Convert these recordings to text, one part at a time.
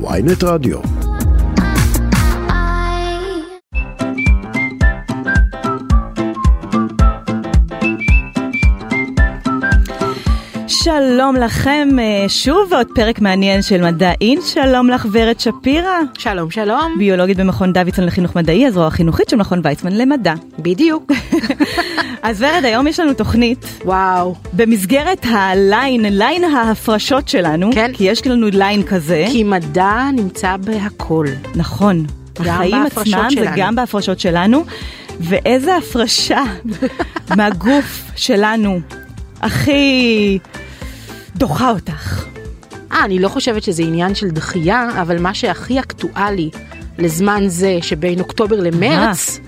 ויינט רדיו. שלום לכם, אה, שוב עוד פרק מעניין של מדעין, שלום לך ורד שפירא. שלום, שלום. ביולוגית במכון דוידסון לחינוך מדעי, הזרוע החינוכית של מכון ויצמן למדע. בדיוק. אז ורד, היום יש לנו תוכנית. וואו. במסגרת הליין, ליין ההפרשות שלנו, כן. כי יש לנו ליין כזה. כי מדע נמצא בהכל. נכון. בהפרשות עצמם שלנו. וגם בהפרשות שלנו. ואיזה הפרשה מהגוף שלנו הכי דוחה אותך. אה, אני לא חושבת שזה עניין של דחייה, אבל מה שהכי אקטואלי לזמן זה שבין אוקטובר למרץ,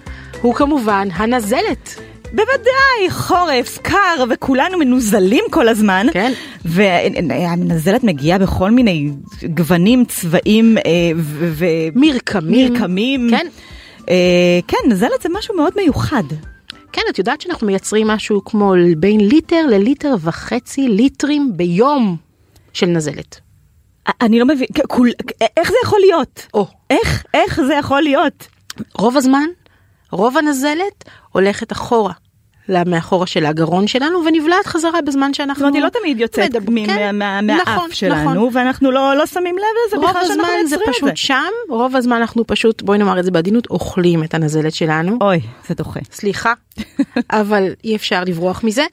הוא כמובן הנזלת. בוודאי, חורף, קר, וכולנו מנוזלים כל הזמן. כן. והנזלת מגיעה בכל מיני גוונים, צבעים אה, ו... מרקמים. מרקמים. כן. אה, כן, נזלת זה משהו מאוד מיוחד. כן, את יודעת שאנחנו מייצרים משהו כמו בין ליטר לליטר וחצי ליטרים ביום של נזלת. אני לא מבין, כול, איך זה יכול להיות? או. איך, איך זה יכול להיות? רוב הזמן, רוב הנזלת הולכת אחורה. מאחורה של הגרון שלנו ונבלעת חזרה בזמן שאנחנו זאת אומרת, היא לא תמיד יוצאת מדבר- כן, מה- מהאף נכון, שלנו, נכון. ואנחנו לא, לא שמים לב לזה רוב בכלל שאנחנו הזמן זה מייצרים את פשוט שם, רוב הזמן אנחנו פשוט, בואי נאמר את זה בעדינות, אוכלים את הנזלת שלנו. אוי, זה דוחה. סליחה, אבל אי אפשר לברוח מזה.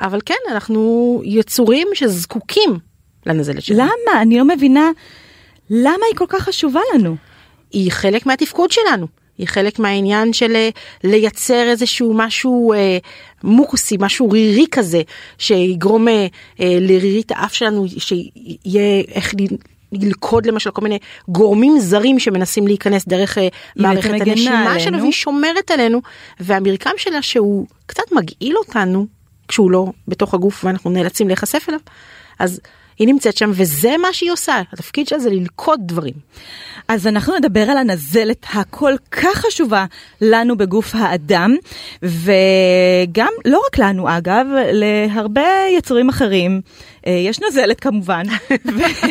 אבל כן, אנחנו יצורים שזקוקים לנזלת שלנו. למה? אני לא מבינה למה היא כל כך חשובה לנו. היא חלק מהתפקוד שלנו. היא חלק מהעניין של אה, לייצר איזשהו משהו אה, מוקוסי, משהו רירי כזה, שיגרום אה, אה, לרירית האף שלנו, שיהיה איך ללכוד למשל כל מיני גורמים זרים שמנסים להיכנס דרך אה, מערכת הנשימה עלינו. שלנו, והיא שומרת עלינו, והמרקם שלה שהוא קצת מגעיל אותנו, כשהוא לא בתוך הגוף ואנחנו נאלצים להיחשף אליו, אז היא נמצאת שם וזה מה שהיא עושה, התפקיד שלה זה ללכוד דברים. אז אנחנו נדבר על הנזלת הכל כך חשובה לנו בגוף האדם, וגם, לא רק לנו אגב, להרבה יצורים אחרים. אה, יש נזלת כמובן, ו-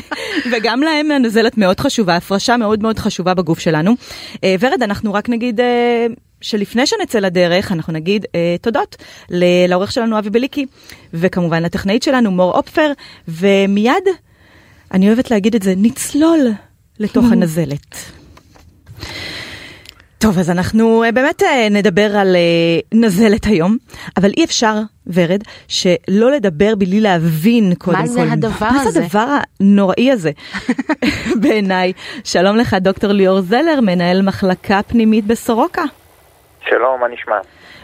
וגם להם הנזלת מאוד חשובה, הפרשה מאוד מאוד חשובה בגוף שלנו. אה, ורד, אנחנו רק נגיד... שלפני שנצא לדרך, אנחנו נגיד אה, תודות לעורך שלנו אבי בליקי, וכמובן לטכנאית שלנו מור אופפר, ומיד, אני אוהבת להגיד את זה, נצלול לתוך הנזלת. טוב, אז אנחנו אה, באמת אה, נדבר על אה, נזלת היום, אבל אי אפשר, ורד, שלא לדבר בלי להבין קודם כל. זה הדבר מה זה הזה? הדבר הנוראי הזה בעיניי? שלום לך, דוקטור ליאור זלר, מנהל מחלקה פנימית בסורוקה. שלום, מה נשמע?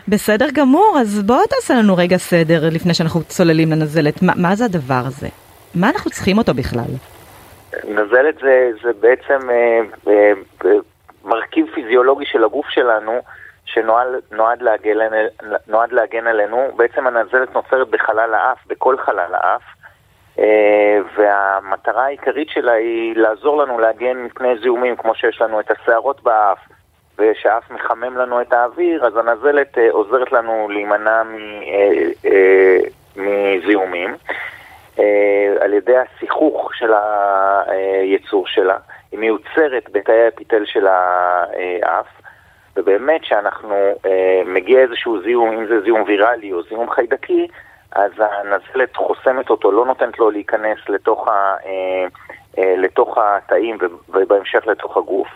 בסדר גמור, אז בוא תעשה לנו רגע סדר לפני שאנחנו צוללים לנזלת. מה, מה זה הדבר הזה? מה אנחנו צריכים אותו בכלל? נזלת זה, זה בעצם אה, אה, אה, מרכיב פיזיולוגי של הגוף שלנו שנועד נועד להגן, נועד להגן עלינו. בעצם הנזלת נוצרת בחלל האף, בכל חלל האף, אה, והמטרה העיקרית שלה היא לעזור לנו להגן מפני זיהומים, כמו שיש לנו את השערות באף, ושהאף מחמם לנו את האוויר, אז הנזלת אה, עוזרת לנו להימנע מ, אה, אה, מזיהומים. אה, על ידי השיחוך של היצור שלה, היא מיוצרת בתאי האפיטל של האף, ובאמת כשאנחנו אה, מגיע איזשהו זיהום, אם זה זיהום ויראלי או זיהום חיידקי, אז הנזלת חוסמת אותו, לא נותנת לו להיכנס לתוך, ה, אה, אה, לתוך התאים ובהמשך לתוך הגוף.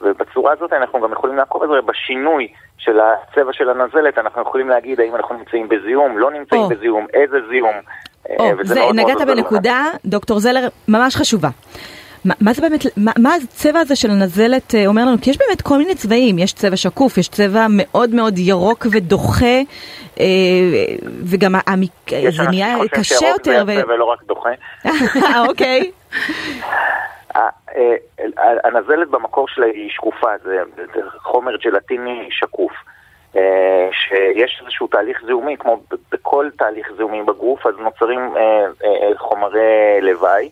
ובצורה הזאת אנחנו גם יכולים לעקוב את זה בשינוי של הצבע של הנזלת, אנחנו יכולים להגיד האם אנחנו נמצאים בזיהום, לא נמצאים או. בזיהום, איזה זיהום. אה, או, זה, מאוד מאוד נגעת לנו. בנקודה, דוקטור זלר, ממש חשובה. מה, מה זה באמת, מה, מה הצבע הזה של הנזלת אה, אומר לנו? כי יש באמת כל מיני צבעים, יש צבע שקוף, יש צבע מאוד מאוד ירוק ודוחה, אה, וגם המק... יש זה אנשים נהיה שחושבים קשה שירוק יותר. זה יפה ולא רק דוחה. אה, אוקיי. הנזלת במקור שלה היא שקופה, זה חומר ג'לטיני שקוף. אה, שיש איזשהו תהליך זיהומי, כמו בכל תהליך זיהומי בגוף, אז נוצרים אה, אה, חומרי לוואי.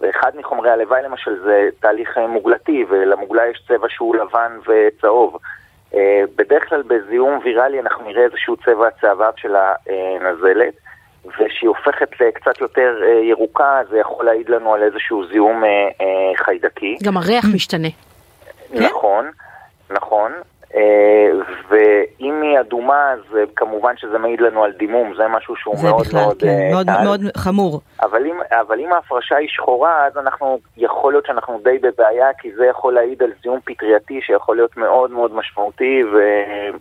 ואחד מחומרי הלוואי למשל זה תהליך מוגלתי, ולמוגלה יש צבע שהוא לבן וצהוב. בדרך כלל בזיהום ויראלי אנחנו נראה איזשהו צבע צהבהב של הנזלת, ושהיא הופכת לקצת יותר אה, ירוקה, זה יכול להעיד לנו על איזשהו זיהום אה, אה, חיידקי. גם הריח משתנה. נכון, נכון. אה, ואם היא אדומה, אז כמובן שזה מעיד לנו על דימום, זה משהו שהוא זה מאוד בכלל, מאוד, כן, אה, מאוד. מאוד חמור. אבל אם, אבל אם ההפרשה היא שחורה, אז אנחנו, יכול להיות שאנחנו די בבעיה, כי זה יכול להעיד על זיהום פטרייתי שיכול להיות מאוד מאוד משמעותי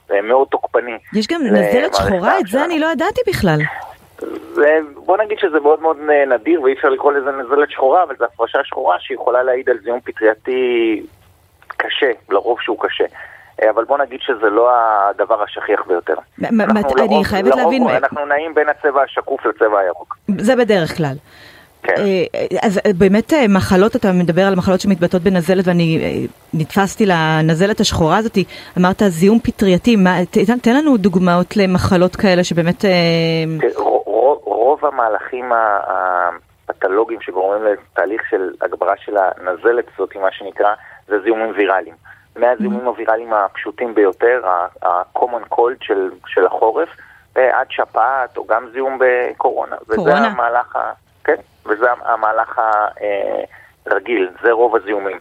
ומאוד תוקפני. יש גם נזלת שחורה, את זה. אני לא ידעתי בכלל. זה, בוא נגיד שזה מאוד מאוד נדיר ואי אפשר לקרוא לזה נזלת שחורה, אבל זו הפרשה שחורה שיכולה להעיד על זיהום פטרייתי קשה, לרוב שהוא קשה. אה, אבל בוא נגיד שזה לא הדבר השכיח ביותר. אני חייבת להבין, אנחנו נעים בין הצבע השקוף לצבע הירוק. זה בדרך כלל. כן. אה, אז אה, באמת אה, מחלות, אתה מדבר על מחלות שמתבטאות בנזלת ואני נתפסתי לנזלת השחורה הזאת, אמרת זיהום פטרייתי, מה- תן לנו דוגמאות למחלות כאלה שבאמת... אה, תראה, רו- רו- רוב המהלכים הפתולוגיים שגורמים לתהליך של הגברה של הנזלת הזאת, מה שנקרא, זה זיהומים ויראליים. מהזיהומים הוויראליים הפשוטים ביותר, ה-common cold של, של החורף, ועד שפעת או גם זיהום בקורונה. וזה קורונה. המהלך, ה- כן, וזה המהלך הרגיל, זה רוב הזיהומים.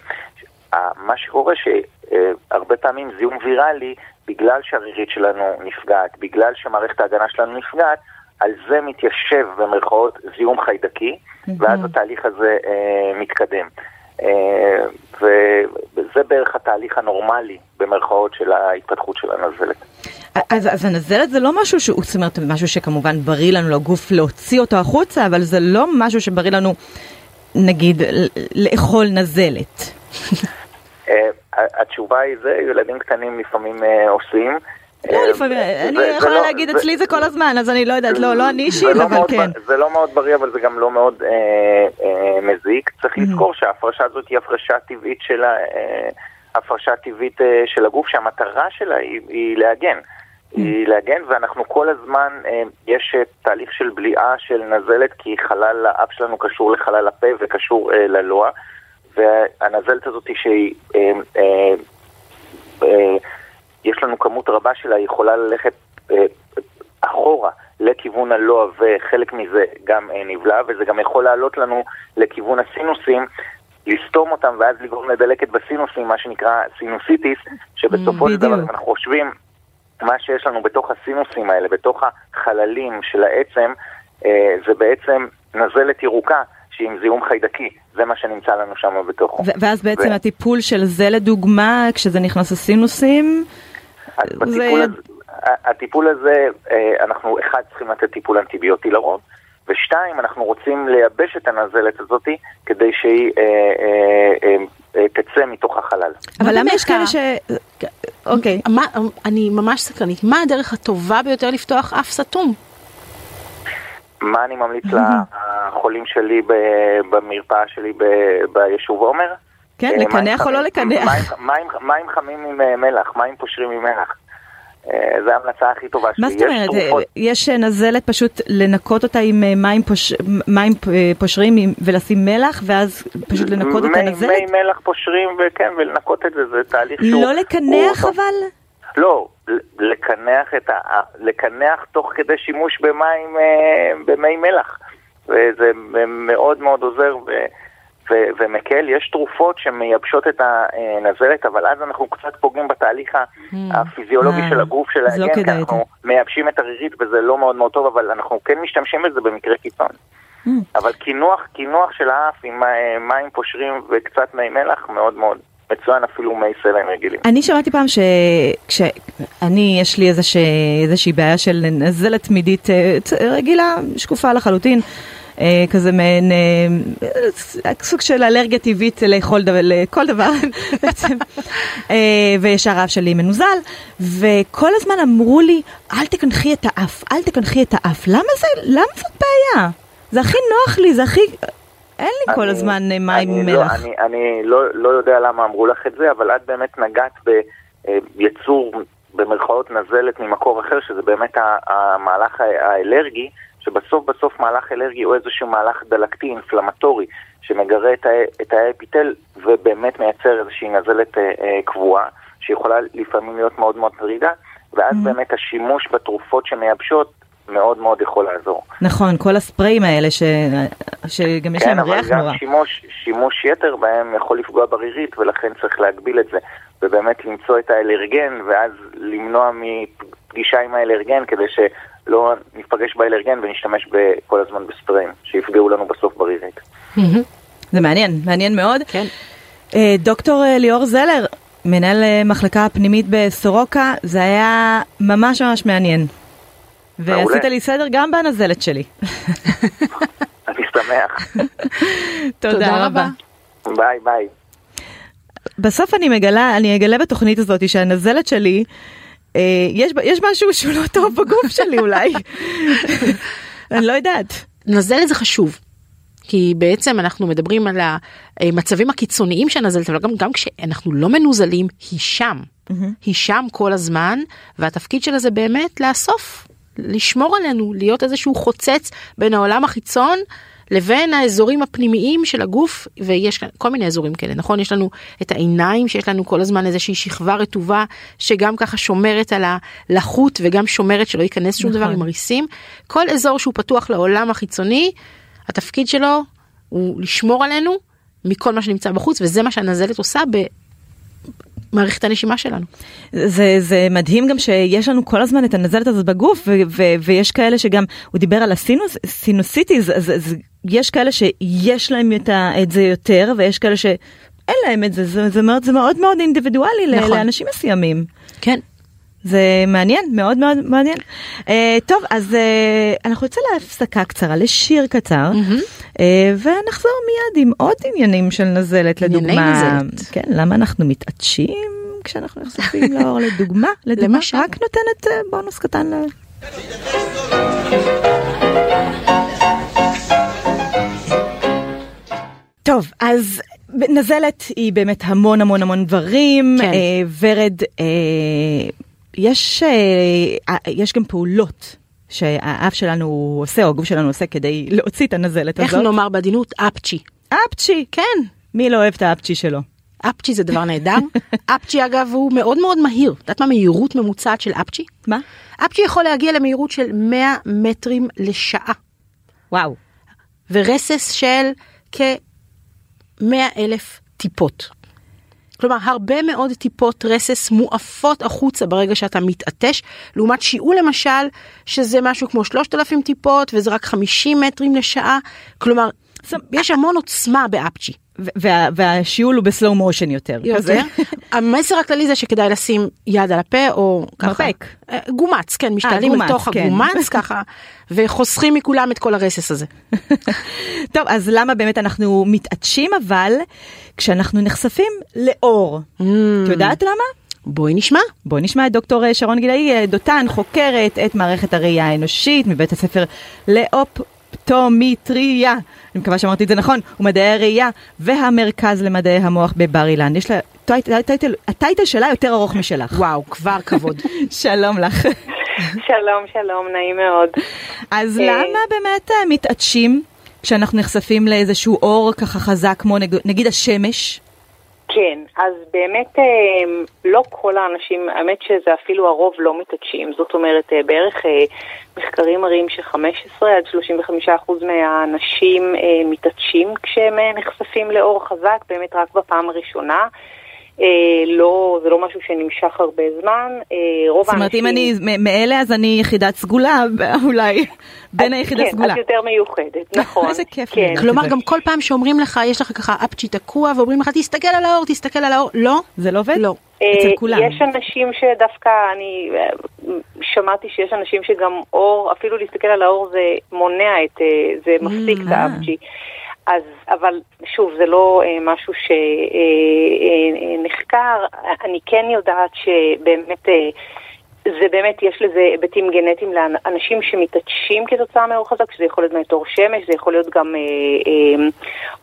מה שקורה שהרבה פעמים זיהום ויראלי, בגלל שהרירית שלנו נפגעת, בגלל שמערכת ההגנה שלנו נפגעת, על זה מתיישב במרכאות זיהום חיידקי, ואז התהליך הזה אה, מתקדם. אה, וזה בערך התהליך הנורמלי במרכאות של ההתפתחות של הנזלת. אז, אז הנזלת זה לא משהו שהוא, זאת אומרת, משהו שכמובן בריא לנו לגוף להוציא אותו החוצה, אבל זה לא משהו שבריא לנו, נגיד, לאכול נזלת. אה, התשובה היא זה, ילדים קטנים לפעמים אה, עושים. לא, אה, לפעמים, אני יכולה לא- להגיד אצלי זה כל הזמן, אז אני לא יודעת, לא, לא אני אישית, לא אבל כן. זה לא מאוד בריא, אבל זה גם לא מאוד אה, אה, מזיק. צריך Mm-hmm. לזכור שההפרשה הזאת היא הפרשה טבעית של, אה, הפרשה טבעית של הגוף, שהמטרה שלה היא, להגן. Mm-hmm. היא להגן, ואנחנו כל הזמן, יש תהליך של בליעה של נזלת, כי חלל האף שלנו קשור לחלל הפה וקשור ללוע, והנזלת הזאת שהיא... יש לנו כמות רבה שלה, היא יכולה ללכת אה, אחורה לכיוון הלוע וחלק מזה גם אה, נבלע, וזה גם יכול לעלות לנו לכיוון הסינוסים, לסתום אותם ואז לגרום לדלקת בסינוסים, מה שנקרא סינוסיטיס, שבסופו של דבר, אנחנו חושבים, מה שיש לנו בתוך הסינוסים האלה, בתוך החללים של העצם, אה, זה בעצם נזלת ירוקה. עם זיהום חיידקי, זה מה שנמצא לנו שם בתוכו. ואז בעצם ו- הטיפול של זה לדוגמה, כשזה נכנס לסינוסים, זה- בטיפול הזה, הטיפול הזה, אה, אנחנו אחד צריכים לתת טיפול אנטיביוטי לרוב, ושתיים, אנחנו רוצים לייבש את הנזלת הזאת כדי שהיא אה, אה, תצא מתוך החלל. אבל למה יש כאלה ש... אוקיי. מה, אני ממש סקרנית, מה הדרך הטובה ביותר לפתוח אף סתום? מה אני ממליץ לחולים שלי במרפאה שלי ביישוב עומר? כן, אה, לקנח או לא לקנח? מים- מים- מים חמים עם אה, מלח, מים פושרים עם מלח. אה, זו ההמלצה הכי טובה שלי. מה זאת אומרת? יש נזלת פשוט לנקות אותה עם מים פוש- מים פושרים ולשים מלח, ואז פשוט לנקות את הנזלת? מי מלח פושרים, וכן, ולנקות את זה, זה תהליך שהוא... לא לקנח הוא- אבל? לא, לקנח את ה... לקנח תוך כדי שימוש במים, במי מלח. וזה מאוד מאוד עוזר ו... ו- ומקל, יש תרופות שמייבשות את הנזלת, אבל אז אנחנו קצת פוגעים בתהליך ה- הפיזיולוגי של הגוף של אז לא כי אנחנו מייבשים את הרירית וזה לא מאוד מאוד טוב, אבל אנחנו כן משתמשים בזה במקרה קיצון. Mm. אבל קינוח, קינוח של האף עם אה, מים פושרים וקצת מי מלח מאוד מאוד מצוין, אפילו מי סלע רגילים. אני שמעתי פעם שכשאני, יש לי איזוש... איזושהי בעיה של נזלת תמידית אה, רגילה, שקופה לחלוטין, כזה מעין אה, סוג של אלרגיה טבעית לאכול דבר, לכל דבר בעצם, אה, ושהרעב שלי מנוזל, וכל הזמן אמרו לי, אל תקנחי את האף, אל תקנחי את האף. למה זה, למה זאת בעיה? זה הכי נוח לי, זה הכי... אין לי כל אני- הזמן אה, מים אני עם לא- מלח. אני, אני לא, לא יודע למה אמרו לך את זה, אבל את באמת נגעת ביצור, במרכאות נזלת ממקור אחר, שזה באמת המהלך האלרגי, שבסוף בסוף מהלך אלרגי הוא איזשהו מהלך דלקתי, אינפלמטורי, שמגרה את, ה- את האפיטל ובאמת מייצר איזושהי נזלת אה, אה, קבועה, שיכולה לפעמים להיות מאוד מאוד טרידה, ואז Mm-hmm. באמת השימוש בתרופות שמייבשות מאוד מאוד יכול לעזור. נכון, כל הספריים האלה ש... שגם יש כן, להם אבל ריח גם נורא. שימוש, שימוש יתר בהם יכול לפגוע ברירית, ולכן צריך להגביל את זה. ובאמת למצוא את האלרגן, ואז למנוע מפגישה עם האלרגן, כדי שלא ניפגש באלרגן ונשתמש כל הזמן בספריים, שיפגעו לנו בסוף ברירית. זה מעניין, מעניין מאוד. כן. אה, דוקטור אה, ליאור זלר, מנהל אה, מחלקה הפנימית בסורוקה, זה היה ממש ממש מעניין. מעולה. ועשית לי סדר גם בנזלת שלי. אני שמח. תודה רבה. ביי ביי. בסוף אני מגלה, אני אגלה בתוכנית הזאת שהנזלת שלי, אה, יש, בה- יש משהו שהוא לא טוב בגוף שלי אולי. אני לא יודעת. נזלת זה חשוב. כי בעצם אנחנו מדברים על המצבים הקיצוניים של נזלת, אבל גם, גם כשאנחנו לא מנוזלים, היא שם. היא שם כל הזמן, והתפקיד שלה זה באמת לאסוף, לשמור עלינו, להיות איזשהו חוצץ בין העולם החיצון לבין האזורים הפנימיים של הגוף, ויש כאן כל מיני אזורים כאלה, נכון? יש לנו את העיניים, שיש לנו כל הזמן איזושהי שכבה רטובה, שגם ככה שומרת על הלחות וגם שומרת שלא ייכנס שום נכון. דבר עם הריסים. כל אזור שהוא פתוח לעולם החיצוני, התפקיד שלו הוא לשמור עלינו מכל מה שנמצא בחוץ, וזה מה שהנזלת עושה במערכת הנשימה שלנו. זה, זה מדהים גם שיש לנו כל הזמן את הנזלת הזאת בגוף, ו, ו, ויש כאלה שגם, הוא דיבר על הסינוסיטיז, אז, אז יש כאלה שיש להם את, ה, את זה יותר, ויש כאלה שאין להם את זה, זה, זה, מאוד, זה מאוד מאוד אינדיבידואלי. נכון. לאנשים מסוימים. כן. זה מעניין, מאוד מאוד מעניין. Uh, טוב, אז uh, אנחנו יוצא להפסקה קצרה, לשיר קצר, uh, ונחזור מיד עם עוד עניינים של נזלת, לדוגמה. נזלת. כן, למה אנחנו מתעטשים כשאנחנו נחשפים לאור, לדוגמה, לדוגמה. רק נותנת uh, בונוס קטן ל... טוב, אז נזלת היא באמת המון המון המון דברים. כן. אה, ורד, אה, יש, אה, יש גם פעולות שהאף שלנו עושה, או הגוף שלנו עושה, כדי להוציא את הנזלת איך הזאת. נאמר בעדינות? אפצ'י. אפצ'י, כן. מי לא אוהב את האפצ'י שלו? אפצ'י זה דבר נהדר. אפצ'י אגב הוא מאוד מאוד מהיר. את יודעת מה מהירות ממוצעת של אפצ'י? מה? אפצ'י יכול להגיע למהירות של 100 מטרים לשעה, וואו. ורסס של כ-100 אלף טיפות. כלומר, הרבה מאוד טיפות רסס מועפות החוצה ברגע שאתה מתעטש, לעומת שיעול למשל, שזה משהו כמו 3,000 טיפות וזה רק 50 מטרים לשעה. כלומר, יש המון עוצמה באפצ'י. וה, והשיעול הוא בסלואו מושן יותר. יותר. המסר הכללי זה שכדאי לשים יד על הפה או ככה. מרפק. אה, גומץ, כן, משתעלים לתוך כן. הגומץ ככה, וחוסכים מכולם את כל הרסס הזה. טוב, אז למה באמת אנחנו מתעטשים, אבל כשאנחנו נחשפים לאור. Mm. את יודעת למה? בואי נשמע. בואי נשמע את דוקטור שרון גילאי אה, דותן, חוקרת את מערכת הראייה האנושית מבית הספר לאופטומטריה, אני מקווה שאמרתי את זה נכון, ומדעי הראייה, והמרכז למדעי המוח בבר אילן. יש לה טייטל, הטייטל, הטייטל שלה יותר ארוך משלך. וואו, כבר כבוד. שלום לך. שלום, שלום, נעים מאוד. אז אה, למה באמת אה, מתעטשים כשאנחנו נחשפים לאיזשהו אור ככה חזק כמו נג, נגיד השמש? כן, אז באמת אה, לא כל האנשים, האמת שזה אפילו הרוב לא מתעקשים, זאת אומרת אה, בערך אה, מחקרים מראים ש-15 עד 35 אחוז מהאנשים מתעטשים כשהם נחשפים לאור חזק, באמת רק בפעם הראשונה. אה, לא, זה לא משהו שנמשך הרבה זמן. אה, רוב זאת אומרת, אם. אני מאלה, אז אני יחידת סגולה, אולי, בין היחידי כן, סגולה. את יותר מיוחדת, נכון. איזה כיף כן. כלומר. גם כל פעם שאומרים לך, יש לך ככה אפצ'י תקוע, ואומרים לך, תסתכל על האור, תסתכל על האור, לא? זה לא עובד? לא. אצל אה, כולם. יש אנשים שדווקא, אני שמעתי שיש אנשים שגם אור, אפילו להסתכל על האור זה מונע את, זה מפסיק את אה. אז, אבל שוב, זה לא אה, משהו שנחקר. אני כן יודעת שבאמת, אה, זה באמת, יש לזה היבטים גנטיים לאנשים שמתעטשים כתוצאה מאור חזק, שזה יכול להיות באמת אור שמש, זה יכול להיות גם אה, אה,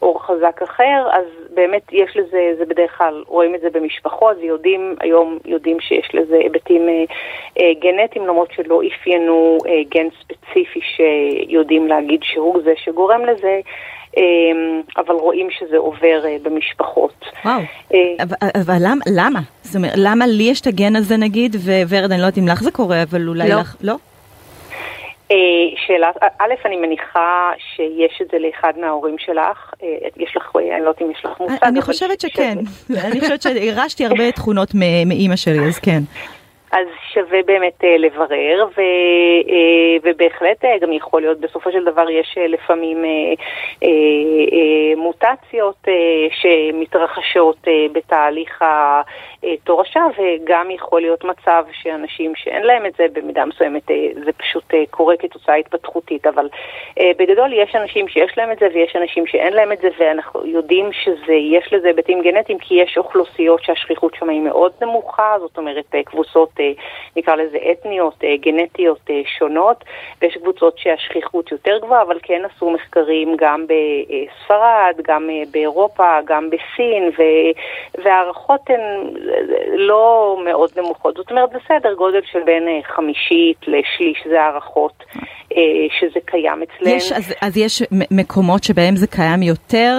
אור חזק אחר, אז באמת יש לזה, זה בדרך כלל, רואים את זה במשפחות, ויודעים, היום יודעים שיש לזה היבטים אה, אה, גנטיים, למרות שלא אפיינו אה, גן ספציפי שיודעים להגיד שהוא זה שגורם לזה. אה, אבל רואים שזה עובר אה, במשפחות. וואו. אה, אבל, למה, למה? זאת אומרת, למה לי יש את הגן הזה נגיד, וורד, אני לא יודעת אם לך זה קורה, אבל אולי לא. לך, לא? שאלה, א', אני מניחה שיש את זה לאחד מההורים שלך, יש לך, אני לא יודעת אם יש לך מושג. אני חושבת שכן, אני חושבת שהרשתי הרבה תכונות מאימא שלי, אז כן. אז שווה באמת uh, לברר, ו, uh, ובהחלט uh, גם יכול להיות, בסופו של דבר יש לפעמים מוטציות שמתרחשות בתהליך התורשה, וגם יכול להיות מצב שאנשים שאין להם את זה, במידה מסוימת זה פשוט קורה כתוצאה התפתחותית, אבל בגדול יש אנשים שיש להם את זה ויש אנשים שאין להם את זה, ואנחנו יודעים שיש לזה היבטים גנטיים, כי יש אוכלוסיות שהשכיחות שם היא מאוד נמוכה, זאת אומרת uh, קבוצות אה, נקרא לזה אתניות, אה, גנטיות אה, שונות, ויש קבוצות שהשכיחות יותר גבוהה, אבל כן עשו מחקרים גם בספרד, גם באירופה, גם בסין, וההערכות הן לא מאוד נמוכות. זאת אומרת, זה סדר גודל של בין חמישית לשליש, זה הערכות שזה קיים אצלנו. יש, אז, אז יש מקומות שבהם זה קיים יותר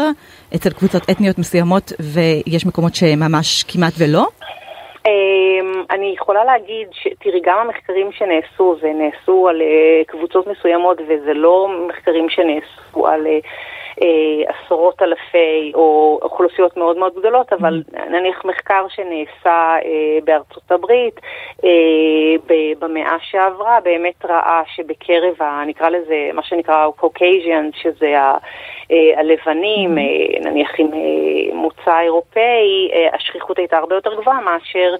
אצל קבוצות אתניות מסוימות, ויש מקומות שממש כמעט ולא? אמ, אני יכולה להגיד, תראי, גם המחקרים שנעשו, זה נעשו על אה, קבוצות מסוימות, וזה לא מחקרים שנעשו על אה, אה, עשרות אלפי או אוכלוסיות מאוד מאוד גדולות, אבל. נניח מחקר שנעשה בארצות הברית במאה שעברה, באמת ראה שבקרב, נקרא לזה, מה שנקרא Caucasian, שזה הלבנים, mm. נניח עם מוצא אירופאי, השכיחות הייתה הרבה יותר גבוהה מאשר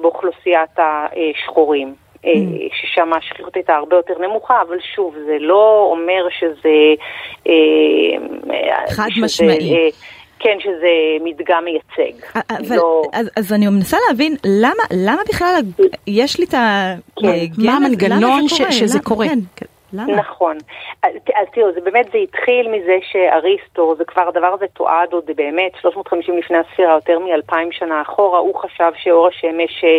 באוכלוסיית השחורים. Mm. ששם השכיחות הייתה הרבה יותר נמוכה, אבל שוב, זה לא אומר שזה... חד שזה, משמעי. כן, שזה מדגם מייצג. אבל, לא... אז, אז אני מנסה להבין, למה, למה בכלל יש לי את ה... כן. מה המנגנון שזה קורה? כן. למה? נכון. אז תראו, זה באמת, זה התחיל מזה שאריסטו, זה כבר, הדבר הזה תועד עוד באמת 350 לפני הספירה, יותר מאלפיים שנה אחורה, הוא חשב שאור השמש אה,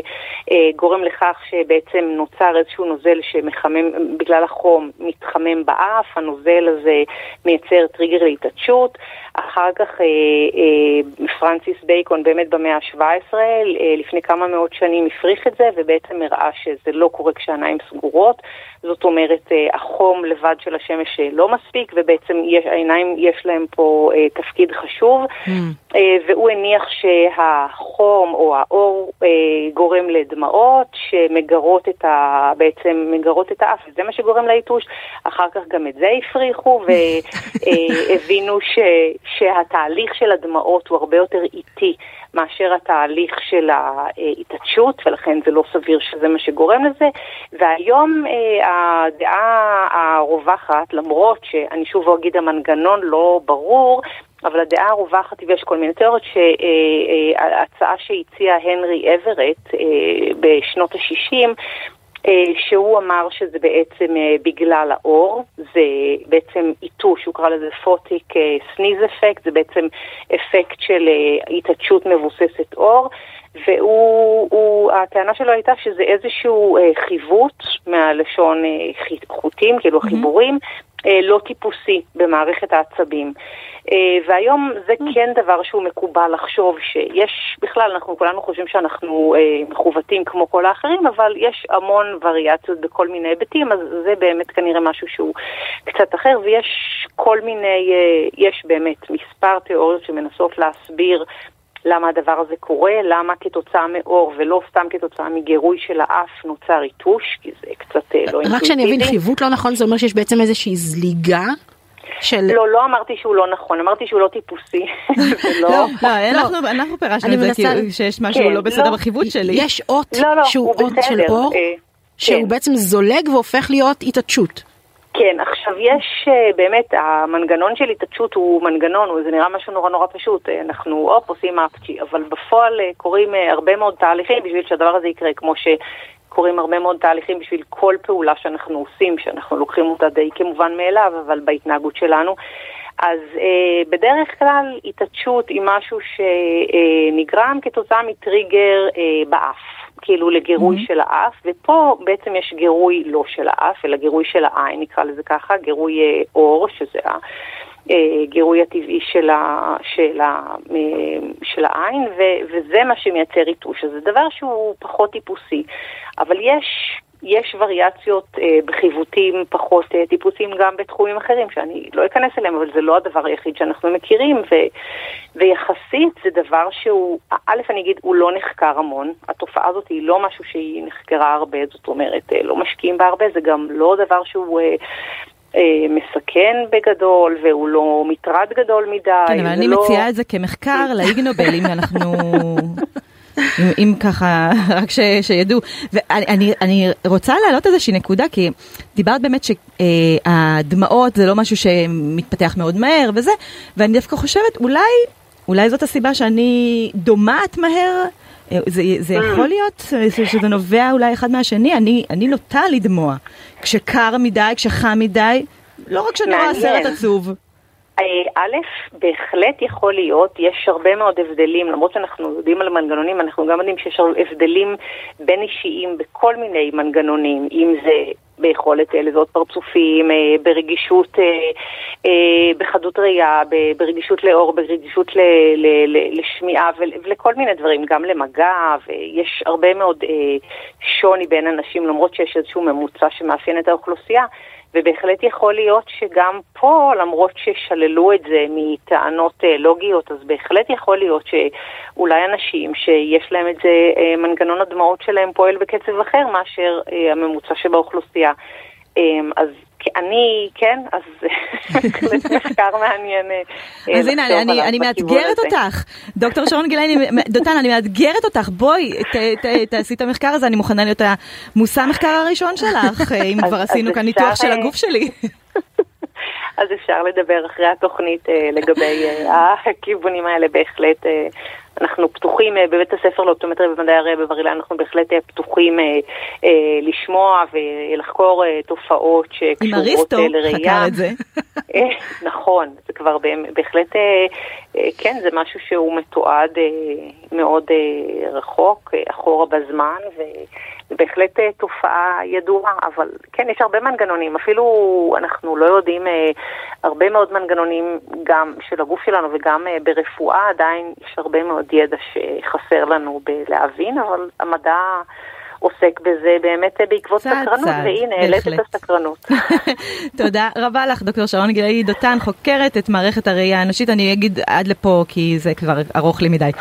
אה, גורם לכך שבעצם נוצר איזשהו נוזל שמחמם, בגלל החום, מתחמם באף, הנוזל הזה מייצר טריגר להתעטשות. אחר כך אה, אה, פרנסיס בייקון באמת במאה ה-17, אה, לפני כמה מאות שנים הפריך את זה, ובעצם הראה שזה לא קורה כשהעיניים סגורות. זאת אומרת, אה, החום לבד של השמש אה, לא מספיק, ובעצם יש, העיניים יש להם פה אה, תפקיד חשוב, mm. והוא הניח שהחום או האור גורם לדמעות שמגרות את ה... בעצם מגרות את האף, וזה מה שגורם ליתוש. אחר כך גם את זה הפריחו, והבינו ש, שהתהליך של הדמעות הוא הרבה יותר איטי. מאשר התהליך של ההתעטשות, ולכן זה לא סביר שזה מה שגורם לזה. והיום אה, הדעה הרווחת, למרות שאני שוב אגיד המנגנון לא ברור, אבל הדעה הרווחת, ויש כל מיני תיאוריות, שההצעה שהציע הנרי אברט אה, בשנות ה-60, אה, שהוא אמר שזה בעצם אה, בגלל האור, זה בעצם איתוש, הוא קרא לזה פוטיק סניז אפקט, זה בעצם אפקט של התעדשות מבוססת אור, והטענה שלו הייתה שזה איזשהו חיווט מהלשון חוטים, כאילו חיבורים, לא טיפוסי במערכת העצבים. אה, והיום זה mm. כן דבר שהוא מקובל לחשוב שיש, בכלל אנחנו כולנו חושבים שאנחנו אה, מכוותים כמו כל האחרים, אבל יש המון וריאציות בכל מיני היבטים, אז זה באמת כנראה משהו שהוא קצת אחר, ויש כל מיני, אה, יש באמת מספר תיאוריות שמנסות להסביר למה הדבר הזה קורה, למה כתוצאה מאור ולא סתם כתוצאה מגירוי של האף נוצר ריטוש, כי זה קצת לא אינטואיטיבי. רק שאני אבין, חיווט לא נכון, זה אומר שיש בעצם איזושהי זליגה של... לא, לא אמרתי שהוא לא נכון, אמרתי שהוא לא טיפוסי. לא, לא, אנחנו פירשנו את זה כאילו שיש משהו כן, לא בסדר לא. בחיווט שלי. יש אות שהוא אות של אור, אה, שהוא כן. בעצם זולג והופך להיות התעטשות. כן, עכשיו יש uh, באמת, המנגנון של התעטשות הוא מנגנון, זה נראה משהו נורא נורא פשוט, אנחנו הופ עושים אפצ'י, אבל בפועל uh, קורים הרבה מאוד תהליכים בשביל שהדבר הזה יקרה, כמו ש... קורים הרבה מאוד תהליכים בשביל כל פעולה שאנחנו עושים, שאנחנו לוקחים אותה די כמובן מאליו, אבל בהתנהגות שלנו. אז אה, בדרך כלל התעטשות היא משהו שנגרם אה, כתוצאה מטריגר אה, באף, כאילו לגירוי mm-hmm. של האף, ופה בעצם יש גירוי לא של האף, אלא גירוי של העין, נקרא לזה ככה, גירוי אה, אור, שזה הגירוי הטבעי של, ה, של, ה, של העין, ו, וזה מה שמייצר ריטוש. אז זה דבר שהוא פחות טיפוסי. אבל יש יש וריאציות אה, בחיווטים פחות אה, טיפוסיים גם בתחומים אחרים, שאני לא אכנס אליהם, אבל זה לא הדבר היחיד שאנחנו מכירים, ו, ויחסית זה דבר שהוא, א', אני אגיד, הוא לא נחקר המון. התופעה הזאת היא לא משהו שהיא נחקרה הרבה, זאת אומרת, אה, לא משקיעים בה הרבה, זה גם לא דבר שהוא... אה, אה, מסכן בגדול, והוא לא מטרד גדול מדי. כן, אבל אני לא... מציעה את זה כמחקר לאיגנובל, אם אנחנו... אם, אם ככה, רק ש, שידעו. ואני אני, אני רוצה להעלות איזושהי נקודה, כי דיברת באמת שהדמעות זה לא משהו שמתפתח מאוד מהר וזה, ואני דווקא חושבת, אולי, אולי זאת הסיבה שאני דומעת מהר. זה, זה יכול להיות שזה נובע אולי אחד מהשני, אני, אני נוטה לדמוע. כשקר מדי, כשחם מדי, לא רק רואה סרט עצוב. א', בהחלט יכול להיות, יש הרבה מאוד הבדלים, למרות שאנחנו יודעים על מנגנונים, אנחנו גם יודעים שיש הבדלים בין אישיים בכל מיני מנגנונים, אם זה ביכולת לזהות פרצופים, ברגישות, בחדות ראייה, ברגישות לאור, ברגישות לשמיעה ולכל מיני דברים, גם למגע, ויש הרבה מאוד שוני בין אנשים, למרות שיש איזשהו ממוצע שמאפיין את האוכלוסייה. ובהחלט יכול להיות שגם פה, למרות ששללו את זה מטענות לוגיות, אז בהחלט יכול להיות שאולי אנשים שיש להם את זה, מנגנון הדמעות שלהם פועל בקצב אחר מאשר הממוצע שבאוכלוסייה. אז אני, כן, אז בהחלט מחקר מעניין. אז הנה, אני, אני מאתגרת אותך. דוקטור שרון גילני, דותן, אני מאתגרת אותך, בואי, תעשי את המחקר הזה, אני מוכנה להיות המושא המחקר הראשון שלך, אם כבר עשינו כאן ניתוח של הגוף שלי. אז אפשר לדבר אחרי התוכנית לגבי הכיוונים האלה בהחלט. אנחנו פתוחים בבית הספר לאופטומטריה במדעי הרי בבר אילן, אנחנו בהחלט פתוחים לשמוע ולחקור תופעות שקשורות לראייה. עם אריסטו חקר את זה. נכון, זה כבר בהחלט, כן, זה משהו שהוא מתועד מאוד רחוק, אחורה בזמן, זה בהחלט תופעה ידועה, אבל כן, יש הרבה מנגנונים, אפילו אנחנו לא יודעים הרבה מאוד מנגנונים גם של הגוף שלנו וגם ברפואה, עדיין יש הרבה מאוד ידע שחסר לנו בלהבין, אבל המדע עוסק בזה באמת בעקבות צד סקרנות, צד, והנה, העלית את הסקרנות. תודה רבה לך, דוקטור שרון גילאי דותן, חוקרת את מערכת הראייה האנושית, אני אגיד עד לפה, כי זה כבר ארוך לי מדי.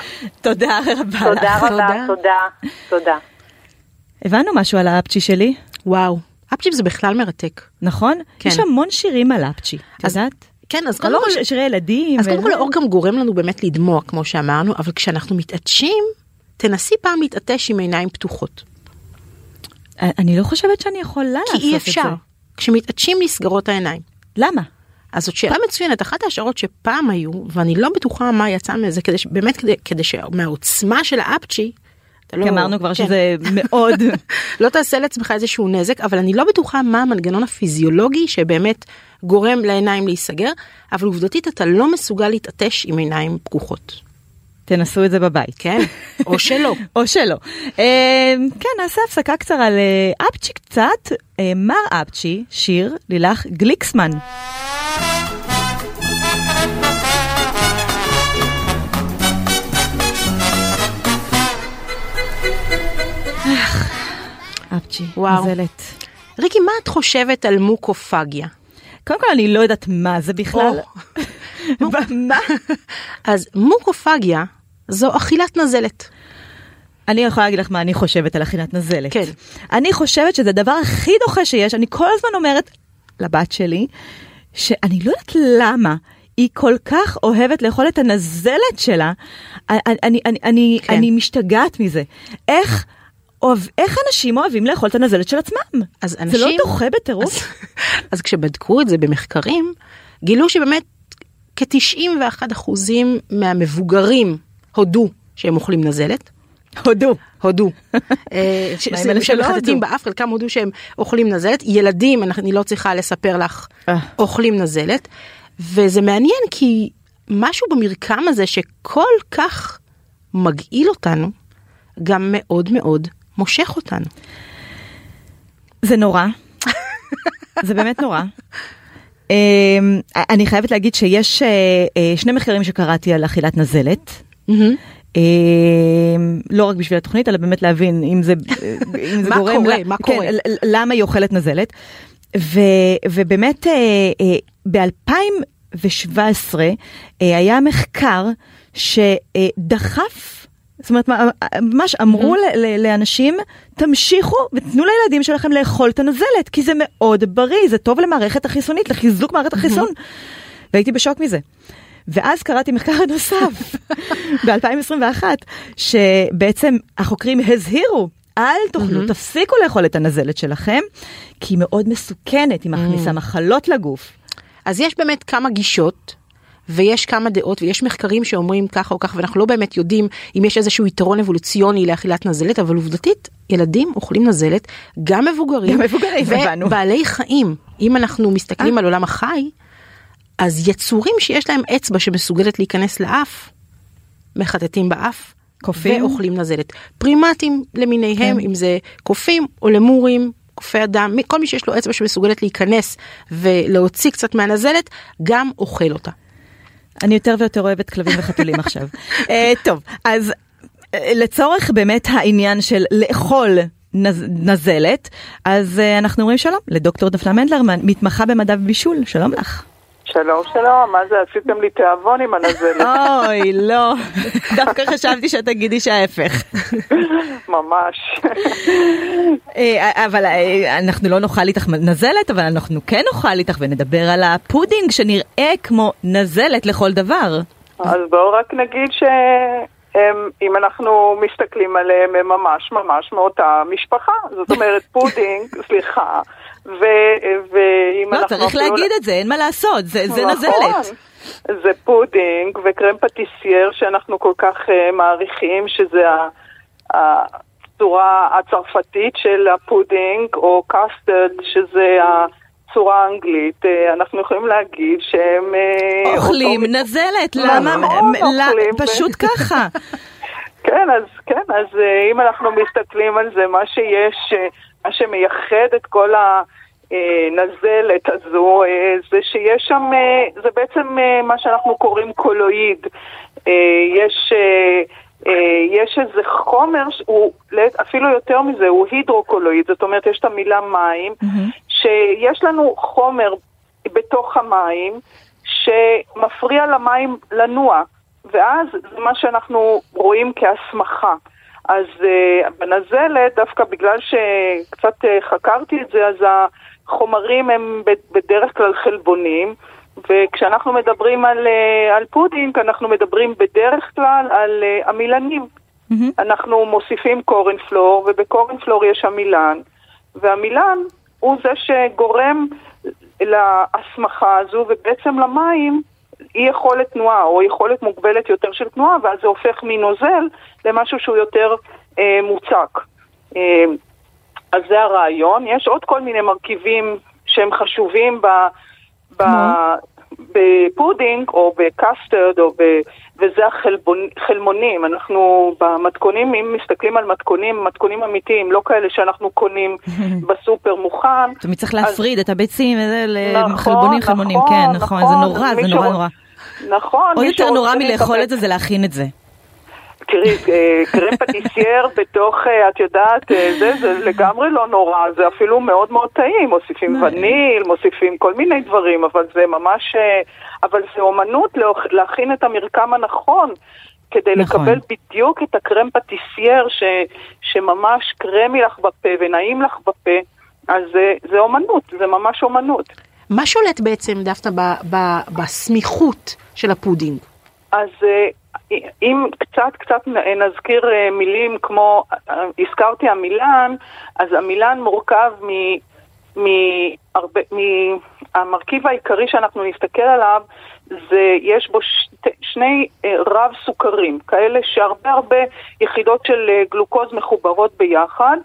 תודה רבה תודה לך. תודה רבה, תודה, תודה. הבנו משהו על האפצ'י שלי? וואו, אפצ'י זה בכלל מרתק. נכון? כן. יש המון שירים על אפצ'י, את יודעת? כן, אז קודם כל, שירי ילדים. אז קודם כל האור גם גורם לנו באמת לדמוע, כמו שאמרנו, אבל כשאנחנו מתעטשים, תנסי פעם להתעטש עם עיניים פתוחות. אני לא חושבת שאני יכולה לעשות את זה. כי אי אפשר. כשמתעטשים נסגרות העיניים. למה? אז זאת שאלה מצוינת, אחת ההשערות שפעם היו, ואני לא בטוחה מה יצא מזה, כדי באמת כדי, כדי שמהעוצמה של האפצ'י, לא, אמרנו כבר כן. שזה מאוד לא תעשה לעצמך איזשהו נזק אבל אני לא בטוחה מה המנגנון הפיזיולוגי שבאמת גורם לעיניים להיסגר אבל עובדתית אתה לא מסוגל להתעטש עם עיניים פקוחות. תנסו את זה בבית. כן, או שלא. או שלא. כן, נעשה הפסקה קצרה לאפצ'י קצת. מר אפצ'י, שיר לילך גליקסמן. אפצ'י, נזלת. ריקי, מה את חושבת על מוקופגיה? קודם כל אני לא יודעת מה זה בכלל. מה? אז מוקופגיה זו אכילת נזלת. אני יכולה להגיד לך מה אני חושבת על אכילת נזלת. כן. אני חושבת שזה הדבר הכי דוחה שיש, אני כל הזמן אומרת לבת שלי, שאני לא יודעת למה. היא כל כך אוהבת לאכול את הנזלת שלה, אני, אני, אני, כן. אני משתגעת מזה. איך אוהב, איך אנשים אוהבים לאכול את הנזלת של עצמם? אז אנשים... זה לא דוחה בטירוף? אז, אז כשבדקו את זה במחקרים, גילו שבאמת כ-91 אחוזים מהמבוגרים הודו שהם אוכלים נזלת. הודו. הודו. שהם מחטטים באף, חלקם הודו שהם אוכלים נזלת. ילדים, אני לא צריכה לספר לך, אוכלים נזלת. וזה מעניין כי משהו במרקם הזה שכל כך מגעיל אותנו, גם מאוד מאוד מושך אותנו. זה נורא, זה באמת נורא. אני חייבת להגיד שיש שני מחקרים שקראתי על אכילת נזלת. אה, לא רק בשביל התוכנית, אלא באמת להבין אם זה, אם זה גורם... קורה? לה- מה כן, קורה? למה היא אוכלת נזלת. ו, ובאמת ב-2017 היה מחקר שדחף, זאת אומרת, ממש אמרו ל- לאנשים, תמשיכו ותנו לילדים שלכם לאכול את הנזלת, כי זה מאוד בריא, זה טוב למערכת החיסונית, לחיזוק מערכת החיסון. והייתי בשוק מזה. ואז קראתי מחקר נוסף ב-2021, שבעצם החוקרים הזהירו, אל תאכלו, תפסיקו לאכול את הנזלת שלכם, כי היא מאוד מסוכנת, היא מכניסה מחלות לגוף. אז יש באמת כמה גישות. ויש כמה דעות ויש מחקרים שאומרים ככה או ככה ואנחנו לא באמת יודעים אם יש איזשהו יתרון אבולוציוני לאכילת נזלת אבל עובדתית ילדים אוכלים נזלת גם מבוגרים גם מבוגרים. ובעלי חיים אם אנחנו מסתכלים על עולם החי אז יצורים שיש להם אצבע שמסוגלת להיכנס לאף מחטטים באף קופים? ואוכלים נזלת פרימטים למיניהם כן. אם זה קופים או למורים. קופי אדם, כל מי שיש לו אצבע שמסוגלת להיכנס ולהוציא קצת מהנזלת, גם אוכל אותה. אני יותר ויותר אוהבת כלבים וחתולים עכשיו. אה, טוב, אז אה, לצורך באמת העניין של לאכול נז, נזלת, אז אה, אנחנו אומרים שלום לדוקטור דפנה מנדלר, מתמחה במדע ובישול, שלום לך. שלום, שלום, מה זה עשיתם לי תיאבון עם הנזלת? אוי, לא, דווקא חשבתי שאת תגידי שההפך. ממש. אה, אבל אה, אנחנו לא נאכל איתך נזלת, אבל אנחנו כן נאכל איתך ונדבר על הפודינג שנראה כמו נזלת לכל דבר. אז בואו רק נגיד שאם אנחנו מסתכלים עליהם, הם ממש ממש מאותה משפחה. זאת אומרת, פודינג, סליחה, ו- ואם לא, אנחנו... צריך אפילו- להגיד את זה, אין מה לעשות, זה זה נכון. נזלת. זה פודינג וקרם פטיסייר שאנחנו כל כך אה, מעריכים, שזה ה- הצורה הצרפתית של הפודינג, או custard, שזה הצורה האנגלית. אה, אנחנו יכולים להגיד שהם... אה, אוכלים אותו- נזלת, נכון, למה? אוכלים. לא, פשוט ככה. כן, אז כן, אז אה, אם אנחנו מסתכלים על זה, מה שיש, אה, מה שמייחד את כל הנזלת הזו, אה, זה שיש שם, זה בעצם מה שאנחנו קוראים קולואיד. יש, יש איזה חומר, שהוא, אפילו יותר מזה, הוא הידרוקולואיד, זאת אומרת, יש את המילה מים, שיש לנו חומר בתוך המים שמפריע למים לנוע. ואז זה מה שאנחנו רואים כהסמכה. אז uh, בנזלת, דווקא בגלל שקצת uh, חקרתי את זה, אז החומרים הם בדרך כלל חלבונים, וכשאנחנו מדברים על, uh, על פודינג, אנחנו מדברים בדרך כלל על uh, עמילנים. אנחנו מוסיפים קורנפלור, ובקורנפלור יש עמילן, והעמילן הוא זה שגורם להסמכה הזו, ובעצם למים אי יכולת תנועה, או יכולת מוגבלת יותר של תנועה, ואז זה הופך מנוזל למשהו שהוא יותר אה, מוצק. אה, אז זה הרעיון. יש עוד כל מיני מרכיבים שהם חשובים ב, ב, בפודינג או ב custard, או ב, וזה החלמונים. אנחנו במתכונים, אם מסתכלים על מתכונים, מתכונים אמיתיים, לא כאלה שאנחנו קונים בסופר מוכן. תמיד צריך להפריד את הביצים נכון, לחלבונים חלמונים, נכון, כן, נכון, זה נכון. נורא, זה נורא נורא. נכון. עוד יותר נורא מלאכול את זה זה להכין את זה. תראי, אה, קרם פטיסייר בתוך, אה, את יודעת, אה, זה, זה לגמרי לא נורא, זה אפילו מאוד מאוד טעים, מוסיפים וניל, מוסיפים כל מיני דברים, אבל זה ממש, אבל זה אומנות להכין את המרקם הנכון. כדי נכון. לקבל בדיוק את הקרם פטיסייר ש, שממש קרמי לך בפה ונעים לך בפה, אז זה, זה אומנות, זה ממש אומנות. מה שולט בעצם דווקא בסמיכות של הפודינג? אז אם קצת קצת נזכיר אה, מילים כמו, אה, הזכרתי עמילן, אז עמילן מורכב מ... מהרבה, מהמרכיב העיקרי שאנחנו נסתכל עליו זה, יש בו שתי, שני אה, רב סוכרים, כאלה שהרבה הרבה יחידות של גלוקוז מחוברות ביחד.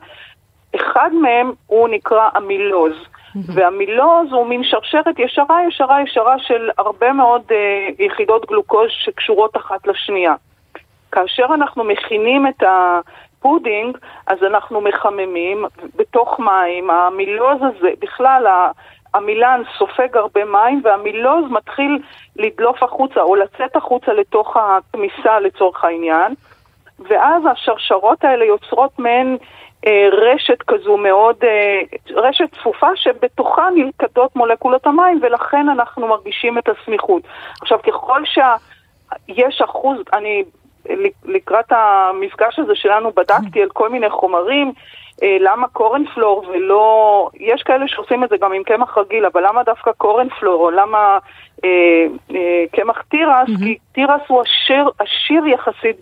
אחד מהם הוא נקרא עמילוז, והעמילוז הוא מין שרשרת ישרה ישרה ישרה של הרבה מאוד אה, יחידות גלוקוז שקשורות אחת לשנייה. כאשר אנחנו מכינים את הפודינג, אז אנחנו מחממים בתוך מים, העמילוז הזה, בכלל העמילן סופג הרבה מים והעמילוז מתחיל לדלוף החוצה או לצאת החוצה לתוך התמיסה לצורך העניין. ואז השרשרות האלה יוצרות מעין רשת כזו מאוד, אה, רשת צפופה שבתוכה נלכדות מולקולות המים ולכן אנחנו מרגישים את הסמיכות. עכשיו ככל שיש אחוז, אני לקראת המפגש הזה שלנו בדקתי על כל מיני חומרים, אה, למה קורנפלור ולא, יש כאלה שעושים את זה גם עם קמח רגיל, אבל למה דווקא קורנפלור, או למה קמח אה, אה, תירס, mm-hmm. כי תירס הוא עשיר, עשיר יחסית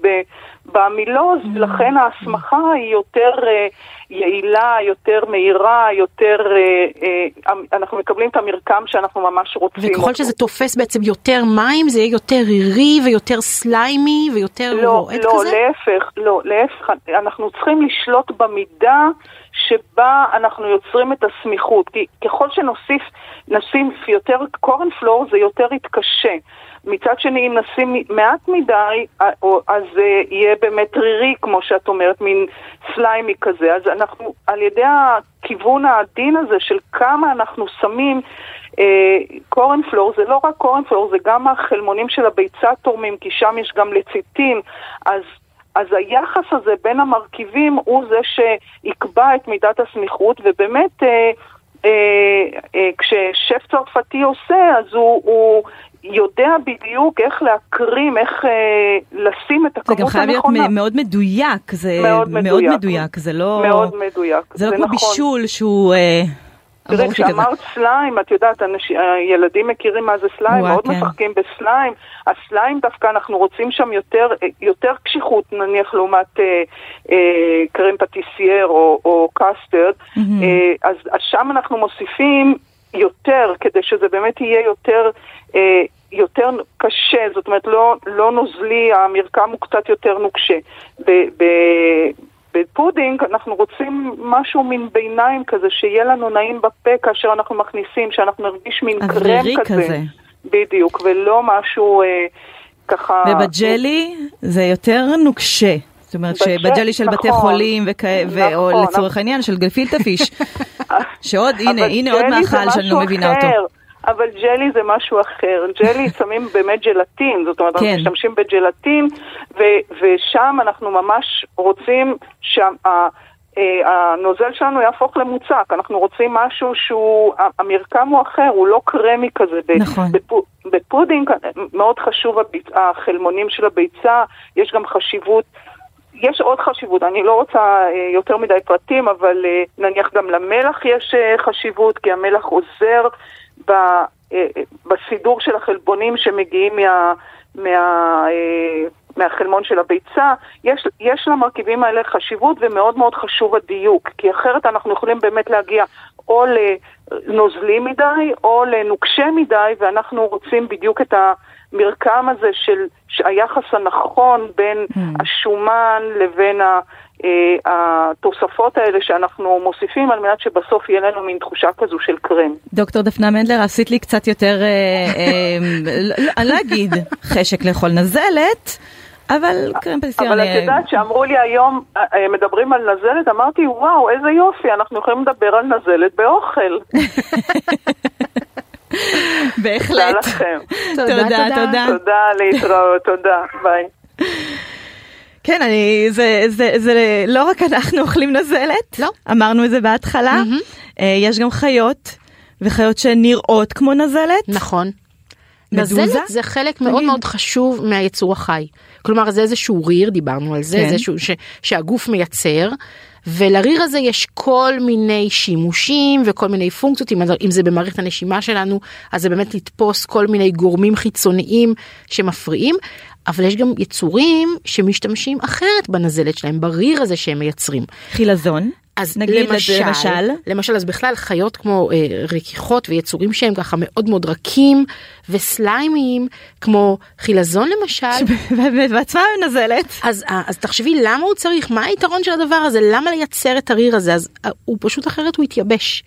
במילוז, mm-hmm. ולכן ההסמכה היא יותר אה, יעילה, יותר מהירה, יותר... אה, אה, אנחנו מקבלים את המרקם שאנחנו ממש רוצים. וככל אותו. שזה תופס בעצם יותר מים, זה יהיה יותר רירי ויותר סליימי ויותר לא, רועד לא, כזה? לא, להפך, לא, להפך, אנחנו צריכים לשלוט במידה שבה אנחנו יוצרים את הסמיכות. כי ככל שנוסיף, נשים יותר קורנפלור, זה יותר יתקשה. מצד שני, אם נשים מעט מדי, אז זה יהיה באמת רירי, כמו שאת אומרת, מין סליימי כזה. אז אנחנו, על ידי הכיוון העדין הזה של כמה אנחנו שמים אה, קורנפלור, זה לא רק קורנפלור, זה גם החלמונים של הביצה תורמים, כי שם יש גם לציטין, אז אז היחס הזה בין המרכיבים הוא זה שיקבע את מידת הסמיכות, ובאמת אה, אה, אה, כששף צרפתי עושה, אז הוא, הוא יודע בדיוק איך להקרים, איך אה, לשים את הכמות הנכונה. זה גם חייב להיות מאוד מדויק, זה מאוד מדויק, מאוד מדויק זה לא... מאוד מדויק, זה, לא כמו נכון. בישול שהוא... אה... תראי, כשאמרת slime, את יודעת, אנש... הילדים מכירים מה זה slime, מאוד כן. משחקים בסליים. ה slime דווקא אנחנו רוצים שם יותר, יותר קשיחות, נניח לעומת אה, אה, קרם פטיסייר או, או קסטרד, mm-hmm. אה, אז, אז שם אנחנו מוסיפים יותר, כדי שזה באמת יהיה יותר... אה, יותר קשה, זאת אומרת לא, לא נוזלי, המרקם הוא קצת יותר נוקשה. ב, ב, בפודינג אנחנו רוצים משהו מין ביניים כזה, שיהיה לנו נעים בפה כאשר אנחנו מכניסים, שאנחנו נרגיש מין קרם כזה. כזה. בדיוק, ולא משהו אה, ככה... ובג'לי זה יותר נוקשה. זאת אומרת שבג'לי של נכון, בתי חולים, וכ... נכון, או נכון. לצורך העניין של געפילטע פיש, שעוד, הנה, הנה עוד מאכל שאני לא מבינה אותו. אבל ג'לי זה משהו אחר. ג'לי שמים באמת ג'לטין, זאת אומרת, כן. אנחנו משתמשים בג'לטין, ו- ושם אנחנו ממש רוצים שהנוזל שה- שלנו יהפוך למוצק. אנחנו רוצים משהו שהוא, המרקם הוא אחר, הוא לא קרמי כזה. נכון. בפודינג מאוד חשוב החלמונים של הביצה, יש גם חשיבות. יש עוד חשיבות, אני לא רוצה אה, יותר מדי פרטים, אבל אה, נניח גם למלח יש אה, חשיבות, כי המלח עוזר ב, אה, בסידור של החלבונים שמגיעים מה, מה, אה, מהחלמון של הביצה, יש, יש למרכיבים האלה חשיבות ומאוד מאוד חשוב הדיוק, כי אחרת אנחנו יכולים באמת להגיע או לנוזלי מדי או לנוקשה מדי, ואנחנו רוצים בדיוק את המרקם הזה של היחס הנכון בין mm. השומן לבין ה... אה, התוספות האלה שאנחנו מוסיפים על מנת שבסוף יהיה לנו מין תחושה כזו של קרם. דוקטור דפנה מנדלר, עשית לי קצת יותר, אני לא אגיד חשק לאכול נזלת. אבל קרם פנסיון... אבל את יודעת שאמרו לי היום, מדברים על נזלת, אמרתי, וואו, איזה יופי, אנחנו יכולים לדבר על נזלת באוכל. בהחלט. תודה לכם. תודה, תודה. תודה, להתראות, תודה, ביי. כן, אני, זה, זה, זה לא רק אנחנו אוכלים נזלת, לא. אמרנו את זה בהתחלה, mm-hmm. יש גם חיות, וחיות שנראות כמו נזלת. נכון. מדוזה? נזלת זה חלק מאוד מאוד חשוב מהיצור החי. כלומר זה איזשהו ריר, דיברנו על זה, כן. זה איזשהו ש, שהגוף מייצר. ולריר הזה יש כל מיני שימושים וכל מיני פונקציות, אם, אם זה במערכת הנשימה שלנו, אז זה באמת לתפוס כל מיני גורמים חיצוניים שמפריעים, אבל יש גם יצורים שמשתמשים אחרת בנזלת שלהם, בריר הזה שהם מייצרים. חילזון. אז נגיד למשל, למשל, למשל אז בכלל חיות כמו אה, רכיחות ויצורים שהם ככה מאוד מאוד רכים וסליימיים כמו חילזון למשל. בעצמה נזלת. אז, אה, אז תחשבי למה הוא צריך, מה היתרון של הדבר הזה, למה לייצר את הריר הזה, אז אה, הוא פשוט אחרת הוא יתייבש.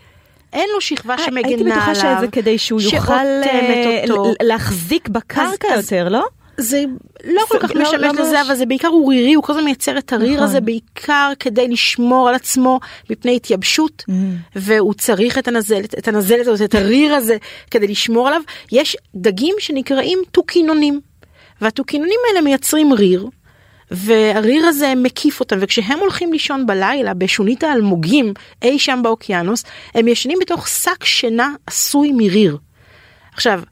אין לו שכבה שמגנה עליו, הייתי בטוחה שזה כדי שהוא יוכל אה, להחזיק בקרקע יותר, לא? זה לא כל כך לא, משמש לא לזה, אבל זה בעיקר עורירי, הוא כל הזמן מייצר את הריר נכון. הזה בעיקר כדי לשמור על עצמו מפני התייבשות, mm. והוא צריך את הנזלת, את הנזלת הזאת, את הריר הזה, כדי לשמור עליו. יש דגים שנקראים טוקינונים, והטוקינונים האלה מייצרים ריר. והריר הזה מקיף אותם, וכשהם הולכים לישון בלילה בשונית האלמוגים אי שם באוקיינוס, הם ישנים בתוך שק שינה עשוי מריר. עכשיו,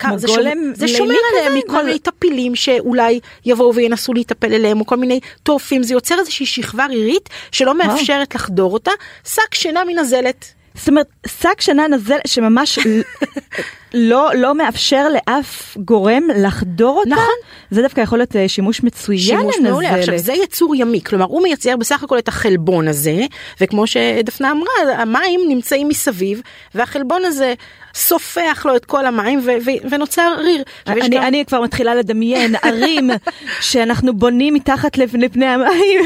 כמו זה, גולם שומר, זה שומר? עליהם מכל מיני טפילים שאולי יבואו וינסו להיטפל אליהם, או כל מיני טורפים, זה יוצר איזושהי שכבה רירית שלא מאפשרת לחדור אותה, שק שינה מנזלת. זאת אומרת, שק שינה נזל שממש לא, לא מאפשר לאף גורם לחדור אותה, נכון. זה דווקא יכול להיות אה, שימוש מצוין שימוש מעולה. עכשיו. זה יצור ימי, כלומר הוא מייצר בסך הכל את החלבון הזה, וכמו שדפנה אמרה, המים נמצאים מסביב, והחלבון הזה סופח לו את כל המים ו- ו- ונוצר ריר. אני, גם- אני כבר מתחילה לדמיין ערים שאנחנו בונים מתחת לפ- לפני המים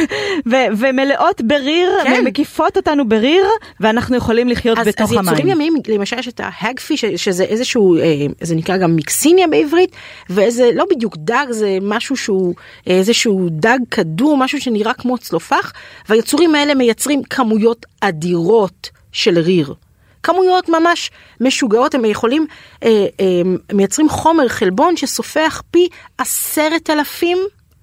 ו- ומלאות בריר, כן. מקיפות אותנו בריר, ואנחנו יכולים לחיות אז, בתוך אז יצורים המים. ימיים, למשל יש את ההגפיש, שזה איזשהו, אה, זה נקרא גם מיקסיניה בעברית, ואיזה, לא בדיוק דג, זה משהו שהוא איזשהו דג כדור, משהו שנראה כמו צלופח, והיצורים האלה מייצרים כמויות אדירות של ריר. כמויות ממש משוגעות, הם יכולים, אה, אה, מייצרים חומר חלבון שסופח פי עשרת אלפים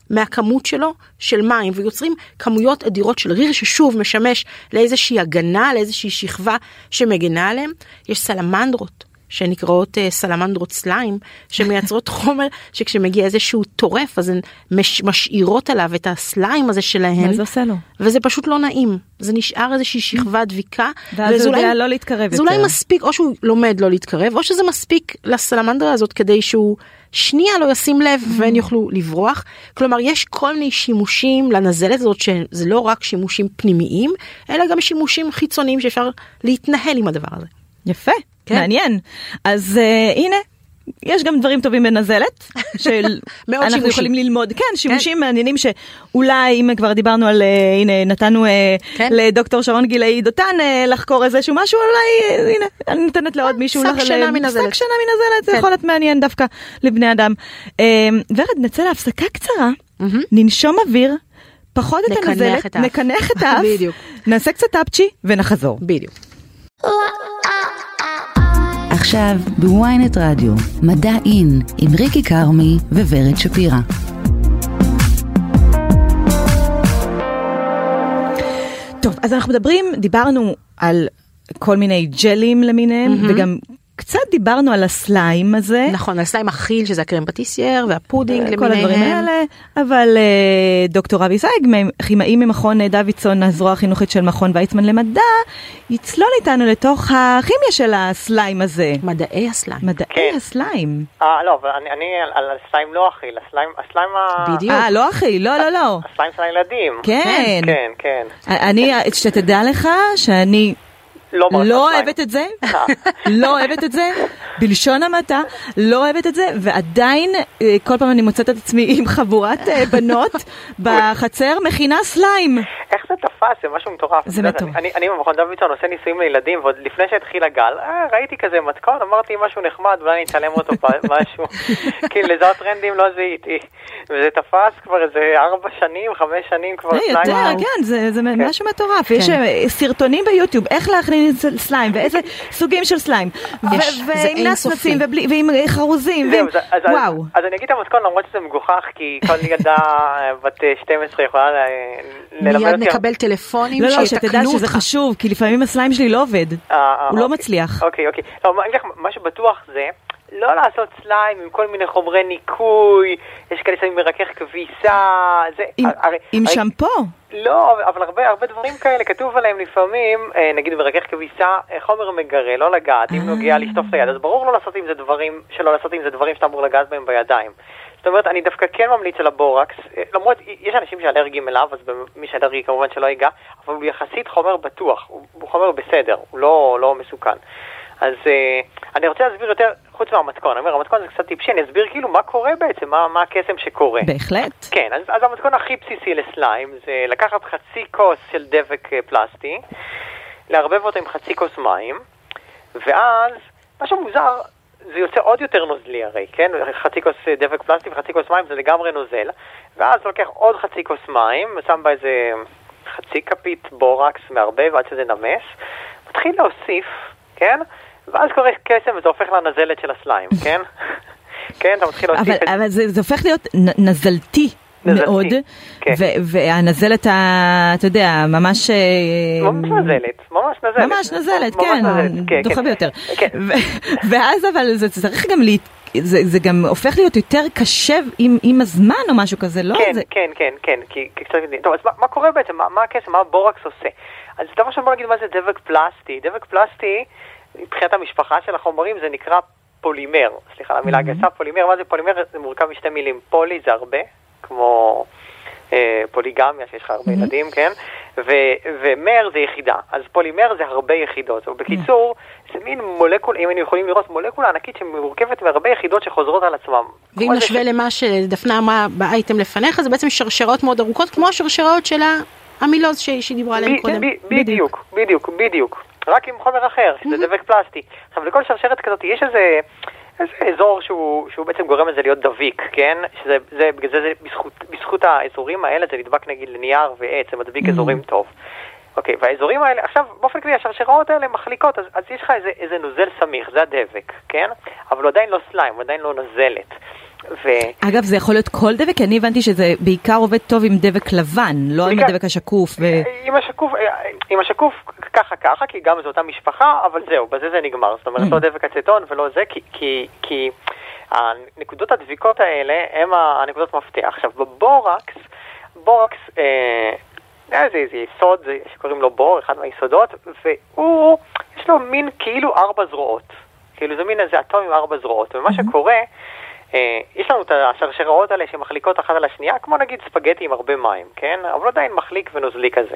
מהכמות שלו של מים ויוצרים כמויות אדירות של ריר ששוב משמש לאיזושהי הגנה, לאיזושהי שכבה שמגנה עליהם. יש סלמנדרות שנקראות uh, סלמנדרות סליים שמייצרות חומר שכשמגיע איזשהו טורף אז הן מש, משאירות עליו את הסליים הזה שלהן מה זה עושה לו? וזה פשוט לא נעים זה נשאר איזושהי שכבה דביקה ואז הוא יודע לא להתקרב זה אולי יותר. מספיק או שהוא לומד לא להתקרב או שזה מספיק לסלמנדרה הזאת כדי שהוא שנייה לא ישים לב Mm. והם יוכלו לברוח כלומר יש כל מיני שימושים לנזלת הזאת שזה לא רק שימושים פנימיים אלא גם שימושים חיצוניים שאפשר להתנהל עם הדבר הזה. יפה, כן. מעניין. אז uh, הנה. יש גם דברים טובים בנזלת, שאנחנו. יכולים ללמוד, כן, שימושים מעניינים שאולי אם כבר דיברנו על, אה, הנה נתנו אה, כן. לדוקטור שרון גילאי דותן אה, לחקור איזשהו משהו, אולי אה, הנה, אני נותנת לעוד מישהו, שק שינה מנזלת. שק שינה מנזלת, זה כן. יכול להיות מעניין דווקא לבני אדם. אה, ורד, נצא להפסקה קצרה, ננשום אוויר. פחות את הנזלת. נקנח את האף. נעשה קצת אפצ'י ונחזור. בדיוק. עכשיו בוויינט רדיו, מדעAIN, עם ריקי כרמי וורד שפירא. טוב, אז אנחנו מדברים, דיברנו על כל מיני ג'לים למיניהם, וגם קצת דיברנו על הסליים הזה. נכון ה slime אכיל שזה הקרם פטיסייר והפודינג כל הדברים למיניהם. האלה, אבל אה, דוקטור אבי זייג, כימאי ממכון אה, דוידסון, הזרוע החינוכית של מכון ויצמן למדע, יצלול איתנו לתוך הכימיה של הסליים הזה. מדעי הסליים. מדעי כן. הסליים. אה, לא, אבל אני, אני על, על הסליים לא אכיל, הסליים, הסליים, ה... בדיוק. אה, לא אחי, לא, לא, לא. הסליים של הילדים. כן. כן, כן. אני, שתדע לך שאני לא לא. אוהבת את זה, אה. לא אוהבת את זה, בלשון המעטה, לא אוהבת את זה, ועדיין אה, כל פעם אני מוצאת את עצמי עם חבורת אה, בנות בחצר מכינה סליים. איך זה תפס? זה משהו מטורף. זה מטורף. אני, אני במכון דוידסון עושה ניסויים לילדים, ועוד לפני שהתחיל הגל, אה, ראיתי כזה מתכון, אמרתי משהו נחמד, אולי אני אצלם אותו משהו. כאילו, לזהות טרנדים לא זיהיתי. וזה תפס כבר איזה ארבע שנים, חמש שנים כבר יותר, סליים. כן, זה זה משהו מטורף. יש אה, סרטונים ביוטיוב, איך להכניס סליים, ואיזה סוגים של סליים. ועם. נצנצים, ועם אה, חרוזים, וואו. אז אני אגיד את המתכון למרות שזה מגוחך, כי כל ילדה אה, בת אה, 12 יכולה ל- ללמד מיד אותי. נקבל טלפונים לא, לא, שתדע שיתקנו שזה אותך. חשוב, כי לפעמים הסליים שלי לא עובד. אה, אה, הוא לא אוקיי. מצליח. אוקיי, אוקיי. לא, מה שבטוח זה לא לעשות סליים עם כל מיני חומרי ניקוי, יש כאלה שמים מרכך כביסה, זה... עם- הרי- עם הרי- שמפו. לא, אבל הרבה, הרבה דברים כאלה, כתוב עליהם לפעמים, אה, נגיד מרכך כביסה, אה, חומר מגרה, לא לגעת, אם נוגע לשטוף את היד, אז ברור לא לעשות עם זה דברים, שלא לעשות עם זה דברים שאתה אמור לגעת בהם בידיים. זאת אומרת, אני דווקא כן ממליץ על הבורקס, אה, למרות, יש אנשים שאלרגיים אליו, אז מי שאלרגי כמובן שלא ייגע, אבל הוא יחסית חומר בטוח, הוא, חומר בסדר, הוא לא, לא מסוכן. אז אה, אני רוצה להסביר יותר, חוץ מהמתכון, אני אומר, המתכון זה קצת טיפשי, אני אסביר כאילו מה קורה בעצם, מה, מה הקסם שקורה. בהחלט. כן, אז, אז המתכון הכי בסיסי לסליים זה לקחת חצי כוס של דבק אה, פלסטי, לערבב אותו עם חצי כוס מים, ואז, משהו מוזר, זה יוצא עוד יותר נוזלי הרי, כן? חצי כוס אה, דבק פלסטי וחצי כוס מים זה לגמרי נוזל, ואז לוקח עוד חצי כוס מים, ושם בה איזה חצי כפית בורקס מערבב עד שזה נמס, מתחיל להוסיף, כן? ואז קורה קסם וזה הופך לנזלת של הסליים, כן? כן, אתה מתחיל להוסיף את אבל זה, זה הופך להיות נ, נזלתי. נזלתי, מאוד, כן. והנזלת, ה- אתה יודע, ממש... אה, ממש נזלת, ממש נזלת. ממש נזלת, כן, נזלת, כן, דוחה כן. ביותר. כן. ואז אבל זה צריך גם לה... זה, זה גם הופך להיות יותר קשה עם, עם הזמן או משהו כזה, לא? כן, זה... כן, כן, כן, כי כי קצת... טוב, אז מה, מה קורה בעצם? מה, מה הקשר? מה הבורקס עושה? אז דבר ראשון בוא נגיד מה זה דבק פלסטי. דבק פלסטי, מבחינת המשפחה של החומרים, זה נקרא פולימר. סליחה על המילה הגסה, פולימר, מה זה פולימר? זה מורכב משתי מילים. פולי זה הרבה, כמו אה, פוליגמיה, שיש לך הרבה ילדים, כן? ו- ומר זה יחידה. אז פולימר זה הרבה יחידות. ובקיצור, זה מין מולקולה, אם היינו יכולים לראות, מולקולה ענקית שמורכבת מהרבה יחידות שחוזרות על עצמם. ואם נשווה ש- למה שדפנה אמרה באייטם לפניך, זה בעצם שרשרות מאוד ארוכות, כמו השרשרות של המילוז ש- שהיא דיברה עליהן ב- קודם. ב- בדיוק, בדיוק, בדיוק. רק עם חומר אחר, שזה דבק פלסטי. עכשיו, לכל שרשרת כזאת יש איזה, איזה אזור שהוא, שהוא בעצם גורם לזה להיות דביק, כן? שזה, זה, בגלל זה, זה בזכות, בזכות האזורים האלה זה נדבק נגיד לנייר ועץ, זה מדביק אזורים טוב. אוקיי, והאזורים האלה, עכשיו, באופן כללי, השרשראות האלה מחליקות, אז, אז יש לך איזה, איזה נוזל סמיך, זה הדבק, כן? אבל הוא עדיין לא סליים, הוא עדיין לא נזלת. ו... אגב, זה יכול להיות כל דבק, כי אני הבנתי שזה בעיקר עובד טוב עם דבק לבן, לא עם בעיקר- הדבק השקוף. ו... עם השקוף, עם השקוף ככה ככה, כי גם זו אותה משפחה, אבל זהו, בזה זה נגמר. זאת אומרת, לא דבק אצטון ולא זה, כי, כי, כי הנקודות הדביקות האלה הם הנקודות מפתח. עכשיו, בבורקס, בורקס, אה, זה איזה יסוד זה, שקוראים לו בור, אחד מהיסודות, והוא, יש לו מין כאילו ארבע זרועות. כאילו זה מין איזה אטום עם ארבע זרועות. ומה שקורה, אה, יש לנו את השרשראות האלה שמחליקות אחת על השנייה, כמו נגיד ספגטי עם הרבה מים, כן? אבל עדיין מחליק ונוזלי כזה.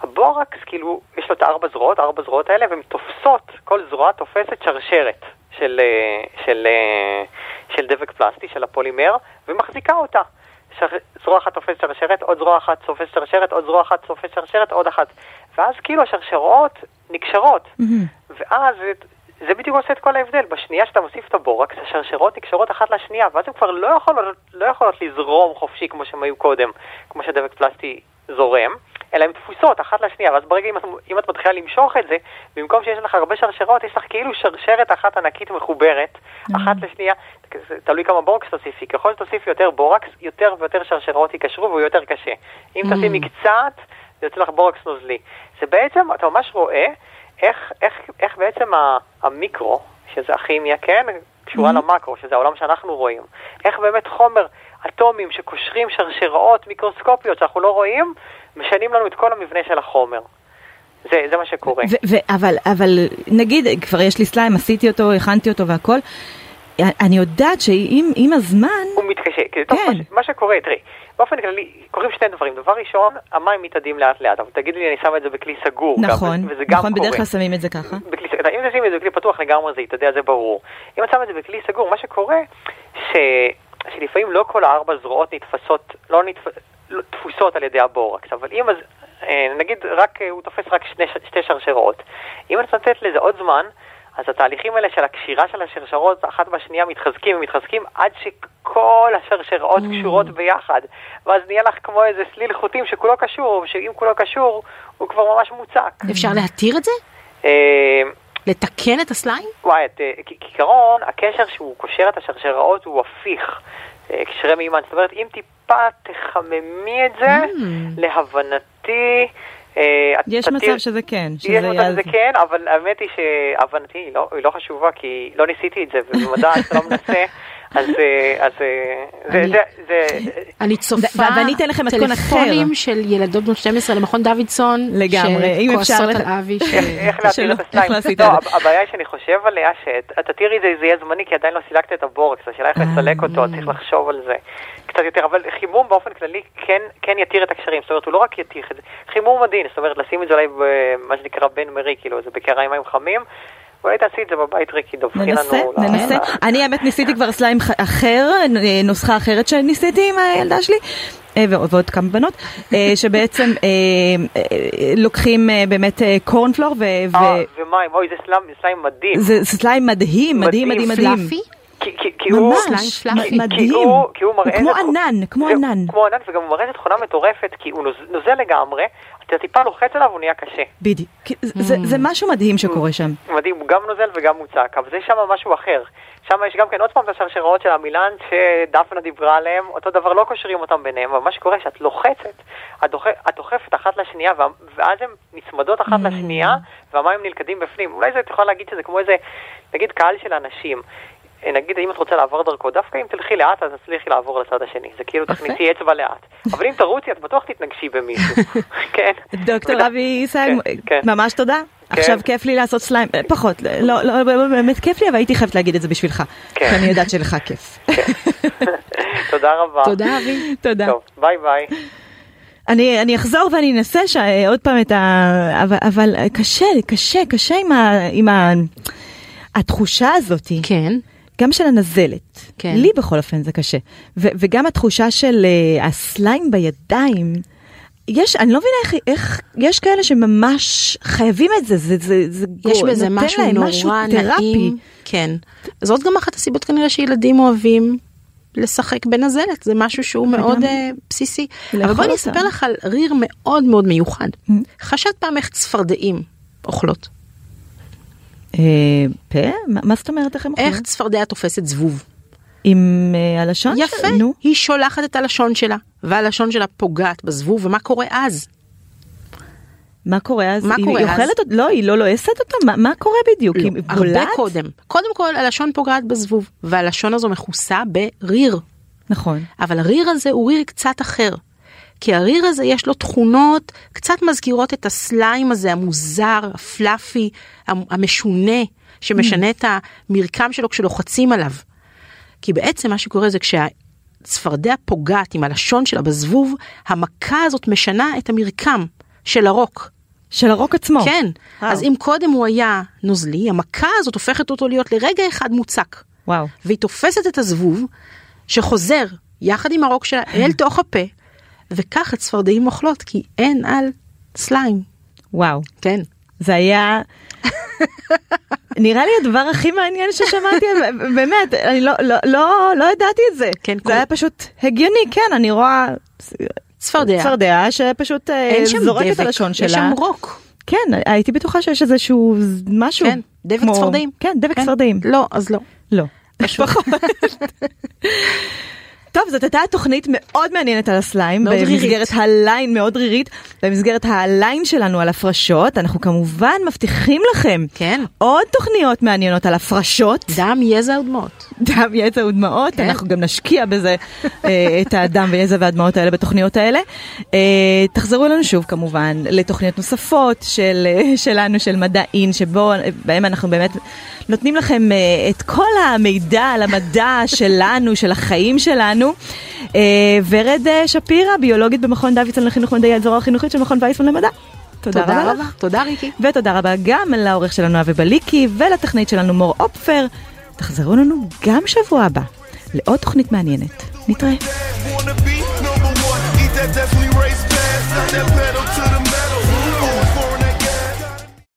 הבורקס, כאילו, יש לו את הארבע זרועות, הארבע זרועות האלה, והן תופסות, כל זרוע תופסת שרשרת של, אה, של, אה, של דבק פלסטי, של הפולימר, ומחזיקה אותה. שר... זרוע אחת תופסת שרשרת, עוד זרוע אחת תופסת שרשרת, עוד זרוע אחת תופסת שרשרת, עוד אחת. ואז כאילו השרשרות נקשרות. ואז זה, בדיוק עושה את כל ההבדל. בשנייה שאתה מוסיף את הבורקס, השרשרות נקשרות אחת לשנייה, ואז הן כבר לא יכולות, לא יכולות לזרום חופשי כמו שהן היו קודם, כמו שדבק פלסטי זורם, אלא הן תפוסות אחת לשנייה, ואז ברגע אם את, אם את מתחילה למשוך את זה, במקום שיש לך הרבה שרשרות, יש לך כאילו שרשרת אחת ענקית מחוברת, אחת לשנייה, תלוי כמה בורקס תוסיפי, ככל שתוסיפי יותר בורקס, יותר ויותר שרשרות ייקשרו והוא יותר קשה. אם תשימי קצת, זה יוצא לך בורקס נוזלי. זה בעצם, אתה ממש רואה איך, איך, איך בעצם המיקרו, שזה הכימיה, כן, קשורה למקרו, שזה העולם שאנחנו רואים, איך באמת חומר, אטומים שקושרים שרשראות מיקרוסקופיות שאנחנו לא רואים, משנים לנו את כל המבנה של החומר. זה, זה מה שקורה. ו- ו- אבל, אבל נגיד, כבר יש לי סליים, עשיתי אותו, הכנתי אותו והכל, אני יודעת שעם עם הזמן, הוא מתקשה. כן. מה, שקורה, תראי, באופן כללי קורים שני דברים. דבר ראשון, המים מתאדים לאט לאט, אבל תגידי לי, אני שם את זה בכלי סגור. גם, נכון, וזה גם נכון, קורה. בדרך כלל שמים את זה ככה. בכלי. אם תשימי את זה בכלי פתוח לגמרי זה יתאדה, זה ברור. אם את שמה את זה בכלי סגור, מה שקורה, ש... שלפעמים לא כל הארבע זרועות נתפסות, לא, נתפ... לא תפוסות על ידי הבורקס, אבל אם אז, אה, נגיד רק, אה, הוא תופס רק שני, שתי שרשרות. אם את נותנת לזה עוד זמן, אז התהליכים האלה של הקשירה של השרשרות אחת בשנייה מתחזקים ומתחזקים עד שכל השרשרות קשורות ביחד. ואז נהיה לך כמו איזה סליל חוטים שכולו קשור, שאם כולו קשור, הוא כבר ממש מוצק. אפשר להתיר את זה? אה, לתקן את הסליים? וואי, אה, כעיקרון, הקשר שהוא קושר את השרשראות הוא הפיך. אה, קשרי מימן. זאת אומרת, אם טיפה תחממי את זה, להבנתי... אה, יש תתיר- מצב שזה כן, שזה יש מצב שזה כן, אבל האמת היא שהבנתי היא לא, היא לא חשובה, כי לא ניסיתי את זה, ובמדע שאתה לא מנסה, אז, אה, אז אה, זה, אני- זה, זה, אני צופה ואני אתן לכם מתכון אחר. טלפונים של ילדות בנות 12 למכון דוידסון, לגמרי, אם אפשר שכועסות על אבי, איך- שלא, את הסליים. לא זה? הבעיה היא שאני חושב עליה שאת תתירי את זה, זה יהיה זמני, כי עדיין לא סילקת את הבורקס, השאלה איך לסלק אותו, צריך לחשוב על זה קצת יותר, אבל חימום באופן כללי כן, כן יתיר את הקשרים, זאת אומרת הוא לא רק יתיר את זה, חימום מדהים, זאת אומרת לשים את זה אולי במה שנקרא בן מרי, כאילו איזה בקערה עם מים חמים, אולי תעשי את זה בבית ריקי, דווחי לנו. ננסה, ל- ננסה. ל- אני האמת ניסיתי כבר סליים אחר, אה, נוסחה אחרת שניסיתי עם הילדה שלי. אה, ועוד כמה בנות, אה, שבעצם לוקחים באמת קורנפלור, ו- אה, ו- ומים, אוי זה סליים, מדהים. זה סליים מדהים, מדהים, מדהים, מדהים. ממש, מדהים. הוא, כי הוא מראה... כמו ענן, כמו ענן. כמו ענן, וגם הוא מראה איזה תכונה מטורפת, כי הוא נוז- נוזל לגמרי, אתה טיפה לוחץ עליו, הוא נהיה קשה. בדיוק. זה- זה משהו מדהים שקורה שם. מדהים, הוא גם נוזל וגם מוצק, אבל זה שם משהו אחר. שם יש גם כן עוד פעם את השרשראות של המילן שדפנה דיברה עליהם, אותו דבר לא קושרים אותם ביניהם, אבל מה שקורה שאת לוחצת, את דוחפ- את דוחפת אחת לשנייה, ואז הן נצמדות אחת Mm. לשנייה, והמים נלכדים בפנים. אולי זה, את יכולה להגיד שזה כמו איזה, נגיד קהל של אנשים. אה, נגיד אם את רוצה לעבור דרכו, דווקא אם תלכי לאט אז תצליחי לעבור לצד השני, זה כאילו יפה. תכניסי אצבע לאט. אבל אם תרוצי את בטוח תתנגשי במישהו, כן. דוקטור אבי סייג, כן, כן. ממש תודה. כן. עכשיו כיף לי לעשות סליים, אה, פחות, לא, לא, באמת כיף לי, אבל הייתי חייבת להגיד את זה בשבילך. כי אני יודעת שלך כיף. תודה רבה. תודה אבי. תודה. טוב, ביי ביי. אני, אני אחזור ואני אנסה ש... עוד פעם את ה... אבל, אבל קשה, קשה, קשה עם, ה... עם ה... התחושה הזאת, כן. גם של הנזלת. כן. לי בכל אופן זה קשה. ו... וגם התחושה של uh, הסליים בידיים. יש, אני לא מבינה איך, איך, יש כאלה שממש חייבים את זה, זה, זה, זה יש בזה משהו להם נורא משהו נעים. תרפי. כן. זאת גם אחת הסיבות כנראה שילדים אוהבים לשחק בנזלת, זה משהו שהוא מאוד אה, בסיסי. אבל בואי אני. אספר לך על ריר מאוד מאוד מיוחד. חשבת פעם איך צפרדעים אוכלות? אה, פה? מה, זאת אומרת איך הם איך אוכלים? צפרדע תופסת זבוב? עם אה, הלשון? יפה, של- נו. היא שולחת את הלשון שלה, והלשון שלה פוגעת בזבוב, ומה קורה אז? מה קורה אז? מה היא, קורה היא אז? אוכלת אותו? לא, היא לא לועסת אותו? מה, מה קורה בדיוק? לא, היא הרבה בולעת? קודם. קודם כל הלשון פוגעת בזבוב, והלשון הזו מכוסה בריר. נכון. אבל הריר הזה הוא ריר קצת אחר. כי הריר הזה יש לו תכונות קצת מזכירות את הסליים הזה המוזר, הפלאפי, המ- המשונה, שמשנה את המרקם שלו כשלוחצים עליו. כי בעצם מה שקורה זה כשהצפרדע פוגעת עם הלשון שלה בזבוב, המכה הזאת משנה את המרקם של הרוק. של הרוק עצמו. כן, וואו. אז אם קודם הוא היה נוזלי, המכה הזאת הופכת אותו להיות לרגע אחד מוצק. וואו. והיא תופסת את הזבוב שחוזר יחד עם הרוק שלה אל תוך הפה, וכך הצפרדעים אוכלות כי אין על סליים. וואו. כן. זה היה... נראה לי הדבר הכי מעניין ששמעתי, באמת, אני לא, לא, לא, לא ידעתי את זה. כן, זה כל- היה פשוט הגיוני, כן, אני רואה צפרדע. צפרדע שפשוט אין שם זורקת דבק, את הלשון שלה. יש שם רוק. כן, הייתי בטוחה שיש איזשהו משהו. כן, דבק כמו- צפרדעים. כן, דבק כן. צפרדעים. לא, אז לא. לא. פחות. טוב, זאת הייתה תוכנית מאוד מעניינת על הסליים, מאוד רירית. במסגרת הליין, מאוד רירית, במסגרת הליין שלנו על הפרשות, אנחנו כמובן מבטיחים לכם כן. עוד תוכניות מעניינות על הפרשות, דם, יזע ודמעות. דם, יזע ודמעות, כן. אנחנו גם נשקיע בזה אה, את הדם ויזע והדמעות האלה בתוכניות האלה. אה, תחזרו אלינו שוב כמובן לתוכניות נוספות של, אה, שלנו, של מדעין, שבהם אנחנו באמת נותנים לכם את כל המידע על המדע שלנו, של החיים שלנו. אה, ורד אה, שפירא, ביולוגית במכון דוידסון לחינוך מדעי הזרוע החינוכית של מכון וייסמן למדע. תודה, תודה רבה רבה. לך. תודה ריקי. ותודה רבה גם לעורך שלנו אבי בליקי ולטכנית שלנו מור אופפר. תחזרו לנו גם שבוע הבא לעוד תוכנית מעניינת. נתראה.